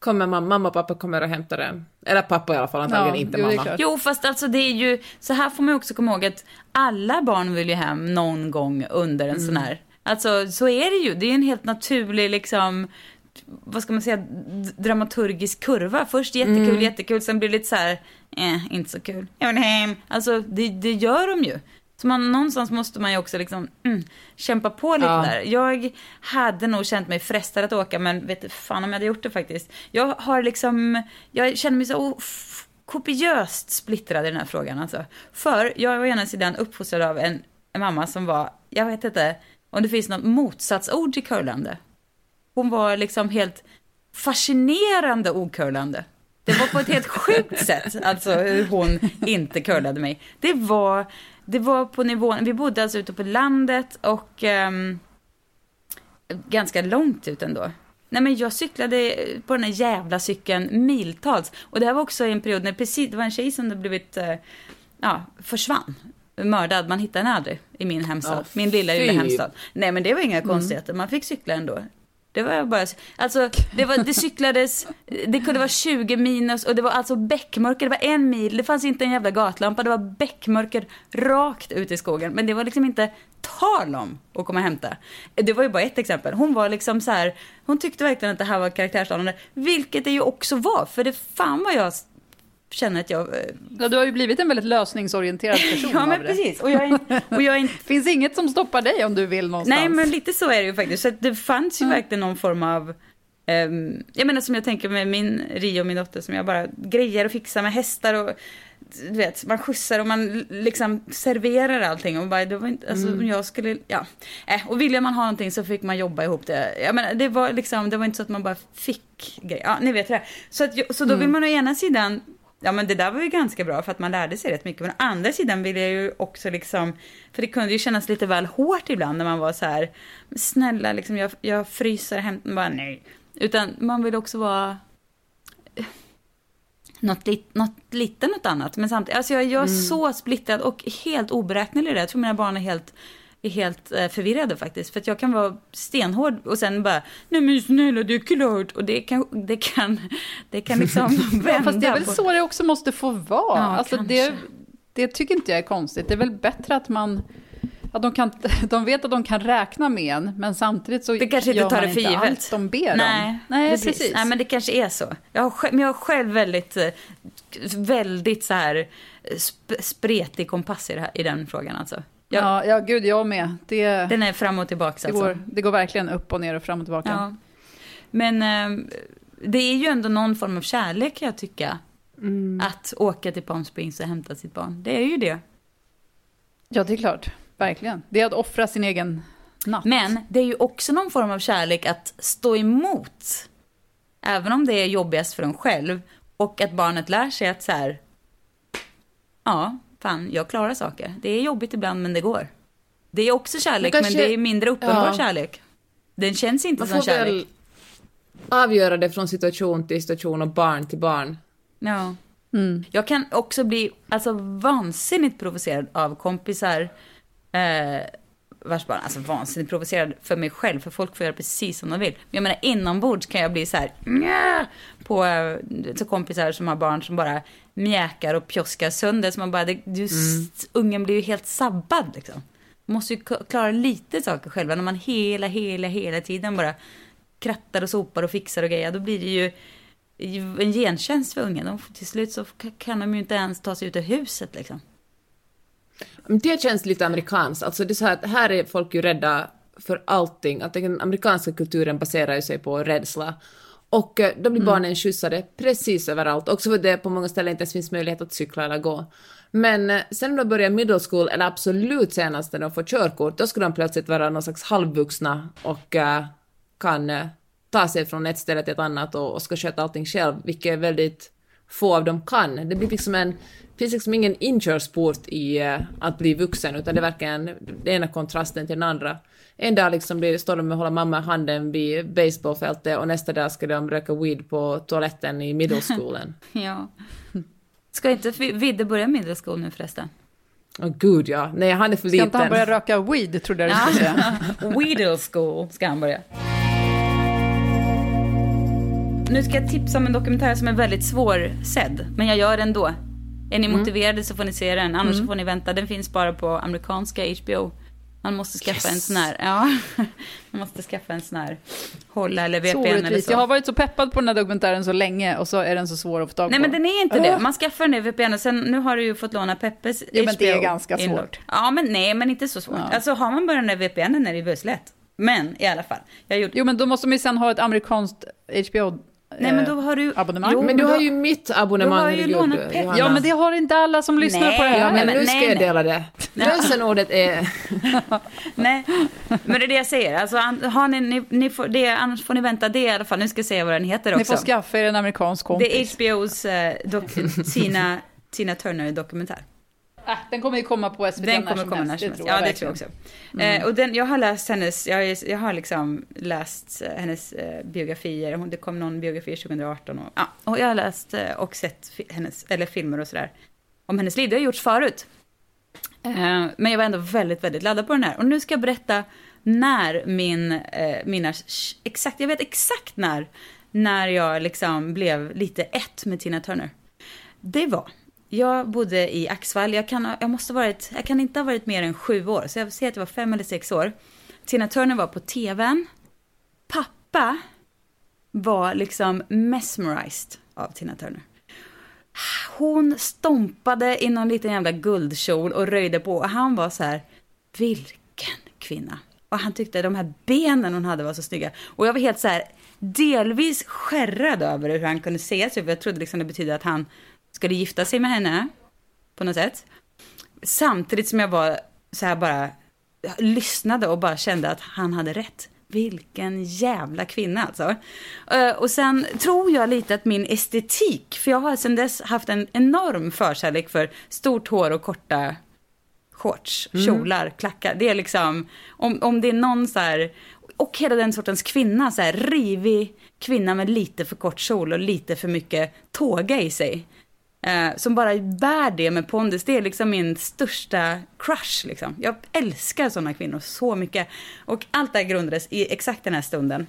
kommer mamma, mamma och pappa kommer och hämtar det. Eller pappa i alla fall, antagligen inte mamma. Jo, fast alltså det är ju, så här får man också komma ihåg att alla barn vill ju hem någon gång under en sån här, alltså så är det ju, det är en helt naturlig liksom, vad ska man säga, dramaturgisk kurva. Först jättekul, Mm. jättekul, sen blir det lite så här, eh, inte så kul, jag vill hem. Alltså det, det gör de ju. Så man, någonstans måste man ju också liksom, mm, kämpa på lite Ja. där. Jag hade nog känt mig frestad att åka, men vet du fan om jag hade gjort det faktiskt. Jag har liksom, jag känner mig så kopiöst splittrad i den här frågan alltså. För jag var å ena sidan uppfostrad av en, en mamma som var, jag vet inte om det finns något motsatsord till curlande. Hon var liksom helt fascinerande ocurlande. Det var på ett helt sjukt sätt, alltså hur hon inte curlade mig. Det var, det var på nivån, vi bodde alltså ute på landet och ehm, ganska långt ut ändå. Nej men jag cyklade på den här jävla cykeln miltals. Och det här var också i en period när precis, det var en tjej som hade blivit, eh, ja, försvann. Mördad, man hittade henne aldrig i min hemstad. Ja, min lilla, lilla hemstad. Nej men det var inga konstigheter, man fick cykla ändå. Det var bara, alltså det, var, det cyklades, det kunde vara 20 minus och det var alltså bäckmörker, det var en mil, det fanns inte en jävla gatlampa, det var bäckmörker rakt ut i skogen. Men det var liksom inte tal om att komma och hämta. Det var ju bara ett exempel. Hon var liksom så här, hon tyckte verkligen att det här var karaktärsdanande, vilket det ju också var, för det fan vad jag känner att jag... eh, Ja, du har ju blivit en väldigt lösningsorienterad *laughs* person Ja, men precis. Och jag är, *laughs* och jag är finns inget som stoppar dig om du vill någonstans. Nej, men lite så är det ju faktiskt. Så det fanns ju verkligen någon form av... ehm, jag menar som jag tänker med min Rio, min dotter, som jag bara grejer och fixar med hästar och du vet, man skjutsar och man liksom serverar allting och bara, det var inte, alltså Mm. jag skulle, ja. Äh, och ville man ha någonting så fick man jobba ihop det. Jag menar, det var liksom, det var inte så att man bara fick grejer. Ja, ni vet det. Så, att, så då vill Mm. man å ena sidan Ja men det där var ju ganska bra för att man lärde sig rätt mycket. Men å andra sidan vill jag ju också liksom, för det kunde ju kännas lite väl hårt ibland när man var så här, "Men snälla liksom jag, jag fryser hem, bara nej. Utan man vill också vara eh, något, lit, något lite något annat. Men samtidigt, alltså jag, jag är Mm. så splittrad och helt oberäknelig i det. Jag tror mina barn är helt, är helt eh, förvirrade faktiskt. För att jag kan vara stenhård och sen bara, nej men snälla det är klart. Och det kan, det kan, det kan liksom vända. *laughs* Ja, fast det är väl på- så det också måste få vara. Ja, alltså det, det tycker inte jag är konstigt. Det är väl bättre att man... Att de, kan, *laughs* de vet att de kan räkna med en, men samtidigt så Det kanske inte gör tar man det för inte givet. allt de ber Nej, om. Nej, precis. precis. Nej, men det kanske är så. Jag har men jag har själv väldigt, eh, väldigt så här eh, sp spretig kompass i, här, i den frågan alltså. Jag, Ja, ja, gud, jag med. Det, Den är fram och tillbaka det, alltså. går, det går verkligen upp och ner och fram och tillbaka. Ja. Men eh, det är ju ändå någon form av kärlek kan jag tycka. Mm. Att åka till Palm Springs och hämta sitt barn. Det är ju det. Ja, det är klart. Verkligen. Det är att offra sin egen natt. Men det är ju också någon form av kärlek att stå emot. Även om det är jobbigast för en själv. Och att barnet lär sig att så här. Ja, fan, jag klarar saker. Det är jobbigt ibland, men det går. Det är också kärlek, Men men, kanske- det är mindre uppenbar Ja. kärlek. Den känns inte Man som får kärlek. väl avgöra det från situation till situation och barn till barn. Ja. Jag kan också bli alltså, vansinnigt provocerad av kompisar eh, vars barn, alltså vansinnigt provocerad för mig själv, för folk får göra precis som de vill. Men jag menar inombords kan jag bli så här "Nja", på eh, så kompisar som har barn som bara mjäkar och pjoskar sönder. Så man bara, det, du, s- ungen blir ju helt sabbad liksom. Man måste ju klara lite saker själva när man hela, hela, hela tiden bara krattar och sopar och fixar och grejer. Då blir det ju en gentjänst för ungen. De, till slut så kan de ju inte ens ta sig ut ur huset liksom. Det känns lite amerikanskt. Alltså det är så här, här är folk ju rädda för allting. Att den amerikanska kulturen baserar ju sig på rädsla. Och eh, då blir barnen skjutsade precis överallt. Också för det på många ställen inte ens finns möjlighet att cykla eller gå. Men eh, sen när de börjar middle school, eller absolut senast när de får körkort, då ska de plötsligt vara någon slags halvvuxna och eh, kan eh, ta sig från ett ställe till ett annat och, och ska sköta allting själv, vilket väldigt få av dem kan. Det blir liksom en, finns liksom ingen inkörsport i eh, att bli vuxen, utan det är verkligen den ena kontrasten till den andra. En dag liksom blir, står de och håller mamma i handen vid baseballfältet och nästa dag ska de röka weed på toaletten i middle schoolen. *laughs* Ja. Ska inte Vi- Vidde börja middle school nu förresten? Åh gud ja, nej han är för Ska liten. inte han börja röka weed, trodde jag du skulle säga. *laughs* Weedle school ska han börja. Nu ska jag tipsa om en dokumentär som är väldigt svårsedd, men jag gör den ändå. Är ni Mm. motiverade så får ni se den, annars Mm. får ni vänta. Den finns bara på amerikanska HBO. Man måste skaffa en Yes. sån här, ja, *laughs* man måste skaffa en sån här hålla eller Så VPN eller orättvist. så. Jag har varit så peppad på den här dokumentären så länge och så är den så svår att få tag Nej på. men den är inte det. Man skaffar den i VPN och sen nu har du ju fått låna Peppes Jo, men det är HBO ganska svårt. Ja men nej men inte så svårt. Ja. Alltså har man bara den där VPNen är det ju busslätt. Men i alla fall. Jag gjorde... Jo, men då måste man ju sen ha ett amerikanskt HBO Nej men då har du... abonnemang. Jo, Men du då- har ju mitt abonnemang, Du har ju lånat. Johanna. Ja, men det har inte alla som lyssnar Nej, på det här. Ja, men nu ska nej, jag dela det. *laughs* Lösenordet är... *laughs* Nej, men det är det jag säger. Alltså, har ni, ni, ni får, det, annars får ni vänta det i alla fall. Nu ska jag säga vad den heter Ni också. får skaffa er en amerikansk kompis. det är HBOs eh, *laughs* Tina, Tina Turner-dokumentär. Äh, den kommer ju komma på SVT Den när kommer som komma när helst, som helst. Ja, det tror jag också. verkligen. Eh, och den, jag har läst hennes, jag, jag har liksom läst eh, hennes eh, biografier. Hon- Det kom någon biografi 2018 och, ja, och jag har läst eh, och sett hennes, eller filmer och sådär om hennes liv. Det har gjorts förut. Eh, men jag var ändå väldigt, väldigt laddad på den här. Och nu ska jag berätta när min, eh, mina, exakt, jag vet exakt när, när jag liksom blev lite ett med Tina Turner. Det var, jag bodde i Axvall, jag kan, jag måste varit, jag kan inte ha varit mer än sju år, så jag ser att jag var fem eller sex år. Tina Turner var på tvn. Pappa var liksom mesmerized av Tina Turner. Hon stompade i någon liten jävla guldkjol och röjde på och han var så här, vilken kvinna. Och han tyckte de här benen hon hade var så snygga. Och jag var helt så här, delvis skärrad över hur han kunde se sig, för jag trodde liksom det betydde att han skulle gifta sig med henne på något sätt. Samtidigt som jag var så här bara lyssnade och bara kände att han hade rätt. Vilken jävla kvinna alltså. Eh, Och sen tror jag lite att min estetik, för jag har sedan dess haft en enorm förkärlek för stort hår och korta shorts, Mm. kjolar, klackar. Det är liksom, om, om det är någon så här, och hela den sortens kvinna, så här rivig kvinna med lite för kort kjol och lite för mycket tåga i sig. Eh, som bara bär det med pondus, det är liksom min största crush liksom. Jag älskar sådana kvinnor så mycket. Och allt det här grundades i exakt den här stunden.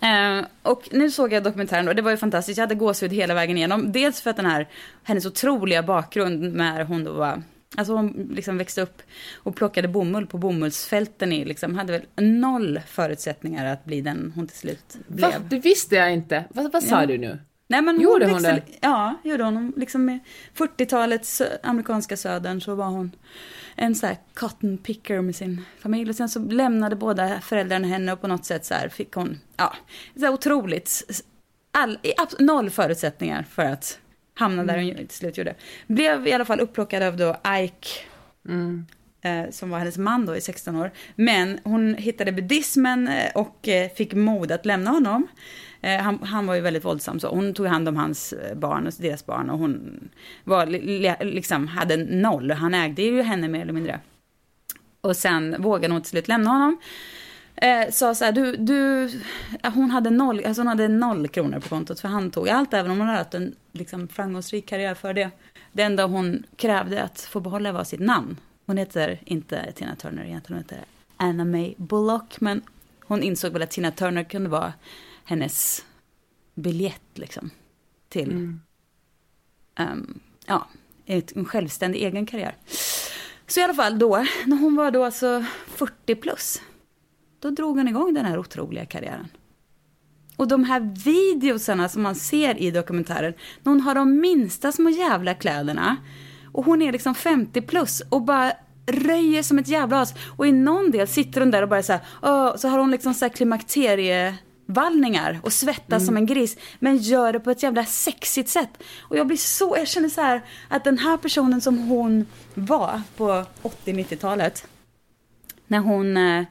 Eh, och nu såg jag dokumentären och det var ju fantastiskt. Jag hade gåshud hela vägen igenom. Dels för att den här, hennes otroliga bakgrund när hon då var, alltså hon liksom växte upp och plockade bomull på bomullsfälten i, liksom hade väl noll förutsättningar att bli den hon till slut blev. Va? Det visste jag inte. Vad, vad sa Ja. du nu? Nej, men Gjorde hon växte- det? Ja, gjorde hon. Hon Liksom med 40-talets sö- amerikanska södern så var hon en så här cotton picker med sin familj. Och sen så lämnade båda föräldrarna henne och på något sätt så här fick hon, ja, så här otroligt, all, i noll förutsättningar för att hamna där hon ju till slut gjorde. Blev i alla fall upplockad av då Ike eh, som var hennes man då i 16 år. Men hon hittade buddhismen eh, och eh, fick mod att lämna honom. Eh, han, han var ju väldigt våldsam så hon tog hand om hans eh, barn och deras barn och hon var liksom hade noll. Han ägde ju henne mer eller mindre. Och sen vågade hon till slut lämna honom. Eh, sa så här, du, du, eh, hon hade noll, alltså hon hade noll kronor på kontot för han tog allt, även om hon hade haft en liksom, framgångsrik karriär för det. Det enda hon krävde att få behålla var sitt namn. Hon heter inte Tina Turner egentligen, hon heter Anna May Bullock, men hon insåg väl att Tina Turner kunde vara hennes biljett liksom till ehm, ja, ett, en självständig egen karriär. Så i alla fall då, när hon var då alltså 40 plus, då drog hon igång den här otroliga karriären. Och de här videosarna som man ser i dokumentären, när hon har de minsta små jävla kläderna och hon är liksom 50 plus och bara röjer som ett jävla as. Och i någon del sitter hon där och bara så här, "Åh", så har hon liksom så här klimakterievallningar och svettas som en gris. Men gör det på ett jävla sexigt sätt. Och jag blir så, jag känner så här att den här personen som hon var på 80-90-talet. När hon eh,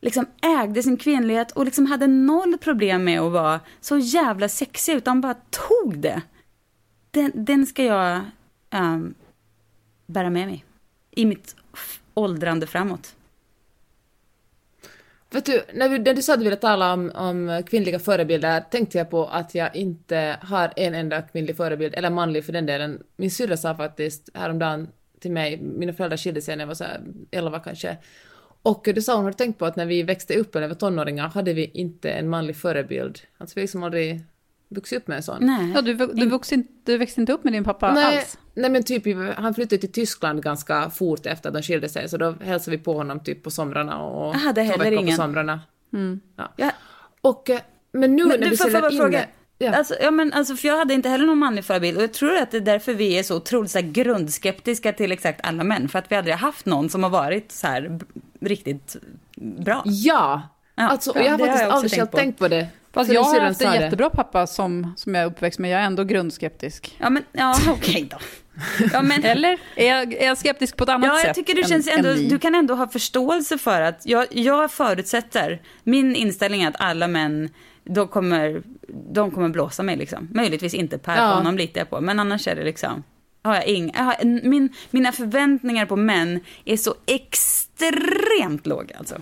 liksom ägde sin kvinnlighet och liksom hade noll problem med att vara så jävla sexig utan bara tog det. Den, den ska jag ehm, bära med mig i mitt åldrande framåt. Vet du, när, vi, när du sa att du ville tala om, om kvinnliga förebilder tänkte jag på att jag inte har en enda kvinnlig förebild, eller manlig för den delen. Min syrra sa faktiskt häromdagen till mig, mina föräldrar skilde sig när jag var så här 11 kanske, och du sa hon hade tänkt på att när vi växte upp, eller var tonåringar, hade vi inte en manlig förebild. Alltså vi liksom aldrig vuxit upp med en sån. Nej. Ja, du, du, vuxit, du växte inte upp med din pappa nej, alls? nej men typ, han flyttade till Tyskland ganska fort efter att de skilde sig, så då hälsade vi på honom typ på somrarna och Jag hade två veckor ingen. på somrarna. Mm. Ja. Ja. Och, eh, men nu Men när du vi säljer in fråga. det- Ja. Alltså, ja, men, alltså, för jag hade inte heller någon manlig förebild och jag tror att det är därför vi är så otroligt så här, grundskeptiska till exakt alla män. För att vi aldrig haft någon som har varit så här riktigt bra. Ja, Ja, alltså, och ja, jag har det faktiskt aldrig själv tänkt på. tänkt på det. Fast jag har haft en jättebra pappa som, som jag är uppväxt med. Jag är ändå grundskeptisk. Ja, men ja, *laughs* okej då. Ja, men, Eller? Är jag, är jag skeptisk på ett annat Ja, sätt? jag tycker du, än- känns än ändå, du kan ändå ha förståelse för att jag, jag förutsätter, min inställning är att alla män, de kommer, de kommer blåsa mig liksom. Möjligtvis inte Per, Ja. på honom litar jag på, men annars är det liksom, har jag ing, jag har, min, mina förväntningar på män är så extremt låga alltså.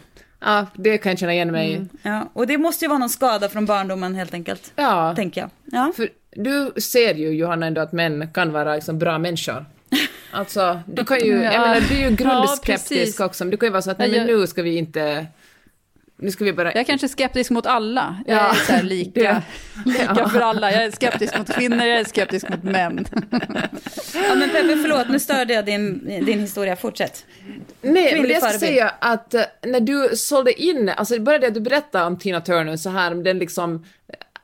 Ja, det kan jag känna igen mig i. Ja, och det måste ju vara någon skada från barndomen helt enkelt, Ja, tänker jag. Ja. för du ser ju Johanna ändå att män kan vara liksom bra människor. Alltså, du kan ju, *laughs* jag Ja. menar du är ju Ja, grundskeptisk precis. också, du kan ju vara så att nej Ja, men nu ska vi inte, nu ska vi bara... Jag är kanske skeptisk mot alla. Jag Ja. är så här lika, Det- lika Ja. för alla. Jag är skeptisk mot kvinnor, jag är skeptisk mot män. *laughs* ja, men Peppe, förlåt, nu störde jag din, din historia, fortsätt. Nej, men Kvinnlig det jag ska säga att eh, när du sålde in, alltså bara det att du berättade om Tina Turner så här, den liksom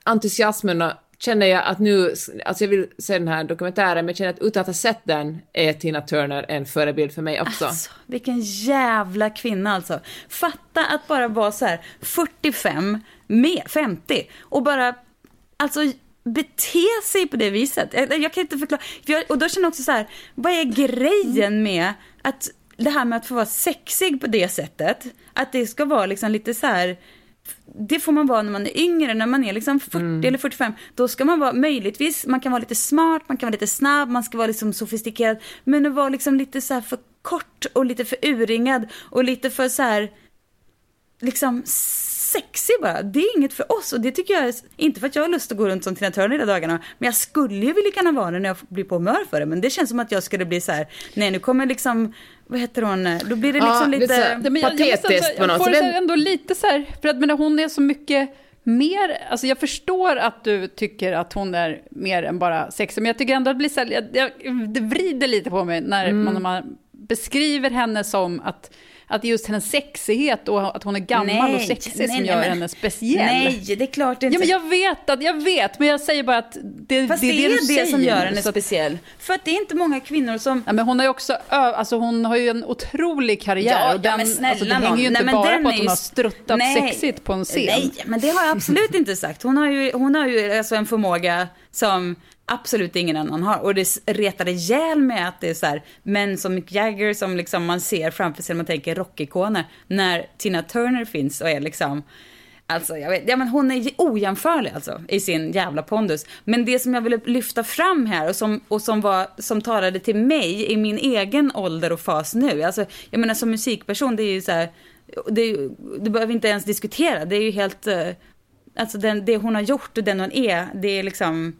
entusiasmen och känner jag att nu, alltså jag vill se den här dokumentären, men jag känner att utan att ha sett den är Tina Turner en förebild för mig också. Alltså, vilken jävla kvinna alltså. Fatta att bara vara så här 45, med 50 och bara, alltså bete sig på det viset. Jag, jag kan inte förklara. Jag, och då känner jag också så här, vad är grejen med att det här med att få vara sexig på det sättet, att det ska vara liksom lite så här det får man vara när man är yngre, när man är liksom 40 eller 45. Då ska man vara, möjligtvis, man kan vara lite smart, man kan vara lite snabb, man ska vara liksom sofistikerad. Men att vara liksom lite så här för kort och lite för urringad och lite för så här, liksom sexig bara. Det är inget för oss och det tycker jag är, inte för att jag har lust att gå runt som Tina Turner hela dagarna, men jag skulle ju vilja kunna vara det när jag blir på humör för det. Men det känns som att jag skulle bli så här, nej nu kommer liksom, vad heter hon, då blir det Ja, liksom det är lite... så här- Nej, men jag- jag Patetiskt alltså- på något Jag får sätt. Den- här ändå lite så här, för att men hon är så mycket mer, alltså jag förstår att du tycker att hon är mer än bara sexig, men jag tycker ändå att det blir så här, jag, jag, det vrider lite på mig när Mm. man, när man beskriver henne som att, att just hennes sexighet och att hon är gammal och sexig nej, som nej, gör men- henne speciell. Nej, det är klart inte. Ja, men jag vet, att, jag vet, men jag säger bara att det, Fast det, det, är det, det säger som gör henne speciell. För att det är inte många kvinnor som... Ja, men hon har ju också, alltså hon har ju en otrolig karriär. Ja, och ja, den, men snälla alltså, det hänger ju inte Nej, bara på att hon har struttat Nej. sexigt på en scen. Nej, men det har jag absolut inte sagt. Hon har ju, hon har ju alltså en förmåga som absolut ingen annan har. Och det retade retar ihjäl med att det är så här, män som Mick Jagger som liksom man ser framför sig när man tänker rockikoner. När Tina Turner finns och är liksom Alltså, jag vet, ja, men hon är ojämförlig alltså, i sin jävla pondus. Men det som jag ville lyfta fram här och som, och som, var, som talade till mig i min egen ålder och fas nu. Alltså, jag menar som musikperson, det är ju så här, det, det behöver vi inte ens diskutera. Det är ju helt, uh, alltså den, det hon har gjort och den hon är, det är liksom,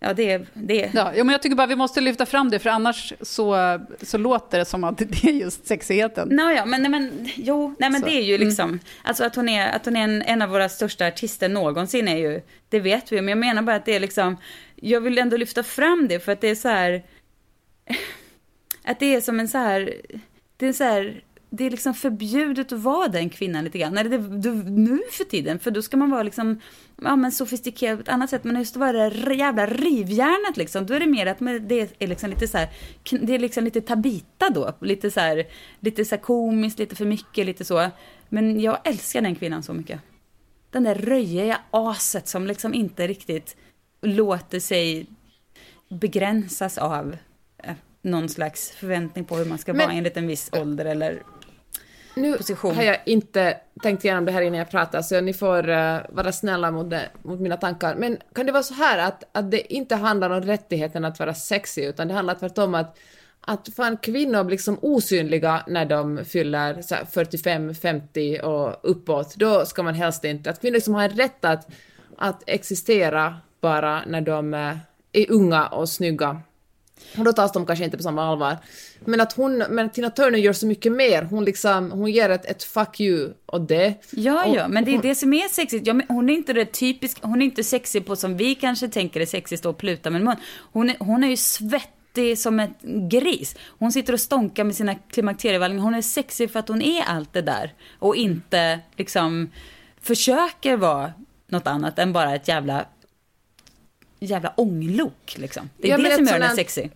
ja det det Ja, men jag tycker bara vi måste lyfta fram det, för annars så, så låter det som att *laughs* det är just sexigheten. Nå, ja, men, nej, men jo, nej, men Så, det är ju mm. liksom, alltså att hon är, att hon är en, en av våra största artister någonsin är ju, det vet vi, men jag menar bara att det är liksom, jag vill ändå lyfta fram det för att det är så här, *laughs* att det är som en så här, det är så här, det är liksom förbjudet att vara den kvinnan lite grann. Eller det, det, nu för tiden, för då ska man vara liksom, ja men sofistikerad på ett annat sätt. Men just att vara det jävla rivjärnet liksom, då är det mer att det är liksom lite så här, det är liksom lite tabita då. Lite så här, lite så här komiskt, lite för mycket, lite så. Men jag älskar den kvinnan så mycket. Den där röjiga aset som liksom inte riktigt låter sig begränsas av eh, någon slags förväntning på hur man ska Men- vara enligt en viss ålder eller Nu position. har jag inte tänkt igenom det här innan jag pratar, så ni får eh, vara snälla mot, det, mot mina tankar. Men kan det vara så här att, att det inte handlar om rättigheten att vara sexig, utan det handlar tvärtom att att fan kvinnor blir liksom osynliga när de fyller så här 45, 50 och uppåt, då ska man helst inte... Att kvinnor liksom har en rätt att, att existera bara när de eh, är unga och snygga. Och då tas de kanske inte på samma allvar. Men att hon, men Tina Turner gör så mycket mer. Hon liksom, hon ger ett, ett fuck you åt det. Ja, och, ja, men det är det som är sexigt. Ja, hon är inte det typiska, hon är inte sexig på som vi kanske tänker är sexigt, och pluta med mun. Hon är, hon är ju svettig som en gris. Hon sitter och stånkar med sina klimakterievallingar. Hon är sexig för att hon är allt det där. Och inte liksom försöker vara något annat än bara ett jävla jävla ånglok liksom. Det är Ja, det som gör henne sexig.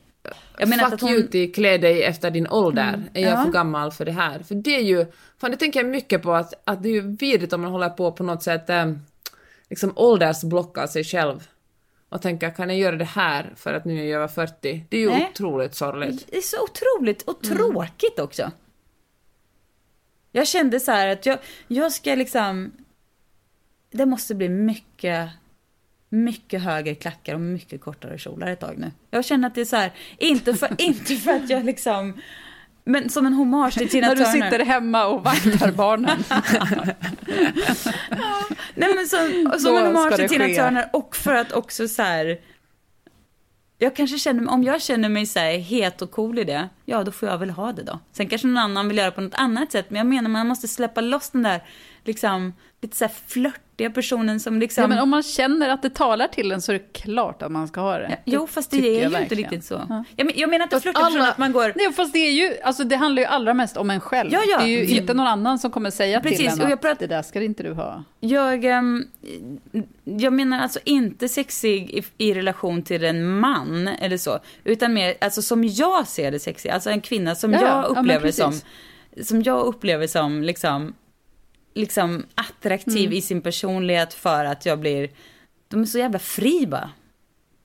Jag menar Fuck att hon- you till klä dig efter din ålder. Mm, Är jag ja. för gammal för det här? För det är ju, fan det tänker jag mycket på att, att det är ju vidrigt om man håller på på något sätt eh, liksom åldersblocka sig själv. Och tänka, kan jag göra det här för att nu är jag över 40? Det är ju Nej. otroligt sorgligt. Det är så otroligt och Mm. tråkigt också. Jag kände så här att jag, jag ska liksom... Det måste bli mycket, mycket högre klackar och mycket kortare kjolar ett tag nu. Jag känner att det är så här, inte för, *laughs* inte för att jag liksom... Men som en hommage till Tina När du Turner. sitter hemma och vaktar barnen. *laughs* Nej men som, som en hommage till Tina ske. Turner och för att också så här. Jag kanske känner, om jag känner mig så här het och cool i det, ja då får jag väl ha det då. Sen kanske någon annan vill göra på något annat sätt, men jag menar man måste släppa loss den där, liksom, lite så här flörtiga personen som liksom... Ja, men om man känner att det talar till en så är det klart att man ska ha det. Jo, fast det tycker är jag ju inte verkligen. riktigt så. Ja. Jag, men, jag menar inte flörtig person att man går... Nej, fast det är ju, alltså det handlar ju allra mest om en själv. Ja, ja. Det är ju Ja. inte någon annan som kommer säga Precis, till och en jag att pratar- det där ska inte du ha. Jag, ehm, jag menar alltså inte sexig i, i relation till en man eller så, utan mer alltså som jag ser det sexig, alltså en kvinna som Ja, ja. jag Ja, upplever som, som jag upplever som liksom, liksom attraktiv Mm. i sin personlighet för att jag blir, de är så jävla fri bara.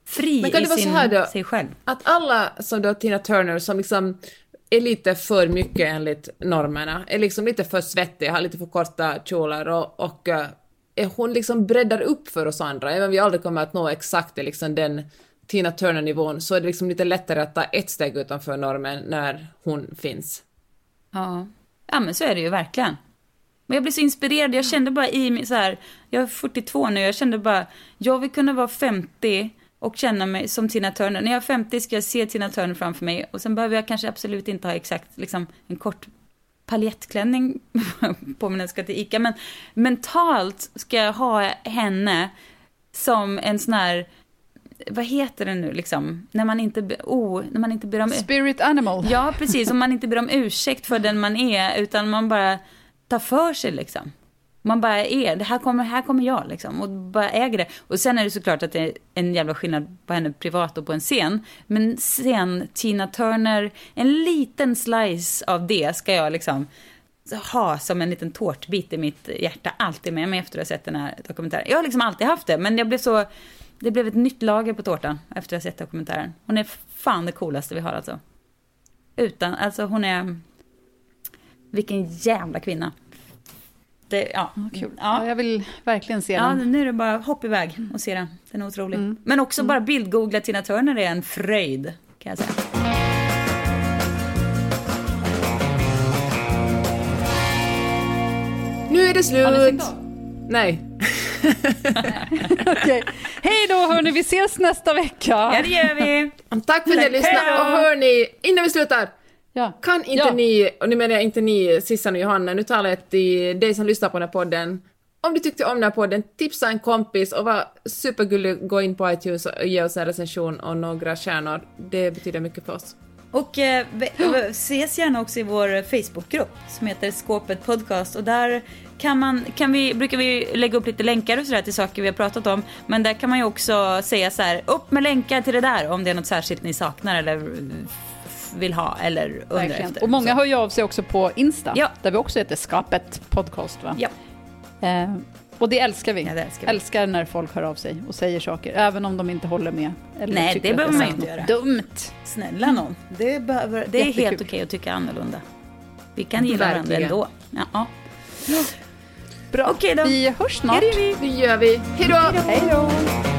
Fri Men kan i det vara så sin, här då? sig själv. Att alla som då Tina Turner som liksom är lite för mycket enligt normerna, är liksom lite för svettig, har lite för korta kjolar och, och eh, är hon liksom breddar upp för oss andra, även om vi aldrig kommer att nå exakt liksom den Tina Turner-nivån, så är det liksom lite lättare att ta ett steg utanför normen när hon finns. Ja. ja, men så är det ju verkligen. Men jag blev så inspirerad, jag kände bara i mig så här, jag är 42 nu, jag kände bara, jag vill kunna vara 50 och känna mig som Tina Turner. När jag är 50 ska jag se Tina Turner framför mig och sen behöver jag kanske absolut inte ha exakt liksom, en kort paljettklänning *laughs* på mig när jag ska till ICA, men mentalt ska jag ha henne som en sån här, vad heter det nu liksom, när man inte, oh, när man inte ber om Spirit animal. Ja, precis. Om man inte ber om ursäkt för den man är, utan man bara ta för sig liksom. Man bara är, det här kommer, här kommer jag liksom, och bara äger det. Och sen är det såklart att det är en jävla skillnad på henne privat och på en scen. Men sen Tina Turner, en liten slice av det ska jag liksom ha som en liten tårtbit i mitt hjärta, alltid med mig efter att ha sett den här dokumentären. Jag har liksom alltid haft det, men jag blev så, det blev ett nytt lager på tårtan efter att ha sett dokumentären. Hon är fan det coolaste vi har alltså. Utan, alltså hon är... Vilken jävla kvinna. Det, ja. Kul. Ja. Ja, jag vill verkligen se Ja, den. nu är det bara hopp iväg och se den. Den är otrolig. Men också bara bildgoogla Tina Turner är en fröjd, kan jag säga. Nu är det slut! Har ni? Nej. *laughs* Okej. Hej då hörni, vi ses nästa vecka. Ja, det gör vi. Tack för att ni lyssnade och hörni, innan vi slutar, Ja. kan inte Ja. ni, och nu menar jag inte ni Sissan och Johanna, nu talar jag till dig som lyssnar på den här podden, om du tyckte om den här podden, tipsa en kompis och var supergullig, gå in på iTunes och ge oss en recension och några stjärnor. Det betyder mycket för oss. Och eh, ses gärna också i vår Facebookgrupp som heter Skåpet Podcast. Och där kan man, kan vi, brukar vi lägga upp lite länkar och sådär till saker vi har pratat om. Men där kan man ju också säga så här, upp med länkar till det där om det är något särskilt ni saknar eller vill ha eller undrar Verkligen. efter. Och många Så. hör ju av sig också på Insta, Ja. där vi också heter Skapet Podcast. Va? Ja. Eh, och det älskar vi. Ja, det älskar vi. älskar när folk hör av sig och säger saker, även om de inte håller med. Eller Nej, det behöver man inte göra. Dumt! Snälla någon. Det, behöver, det är Jättekul. helt okej att tycka annorlunda. Vi kan gilla varandra Verkligen. ändå. Ja. Bra, Okej då. vi hörs snart. Ja, det gör vi. Det gör vi. Hejdå! Hej då!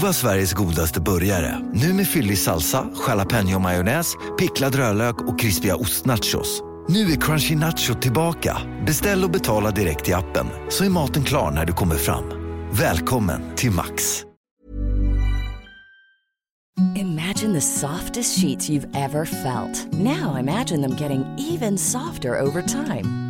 Prova Sveriges godaste burgare. Nu med fyllig salsa, jalapeno majonnäs, picklad rödlök och krispiga ostnachos. Nu är Crunchy Nacho tillbaka. Beställ och betala direkt i appen. Så är maten klar när du kommer fram. Välkommen till Max. Imagine the softest sheets you've ever felt. Now imagine them getting even softer over time.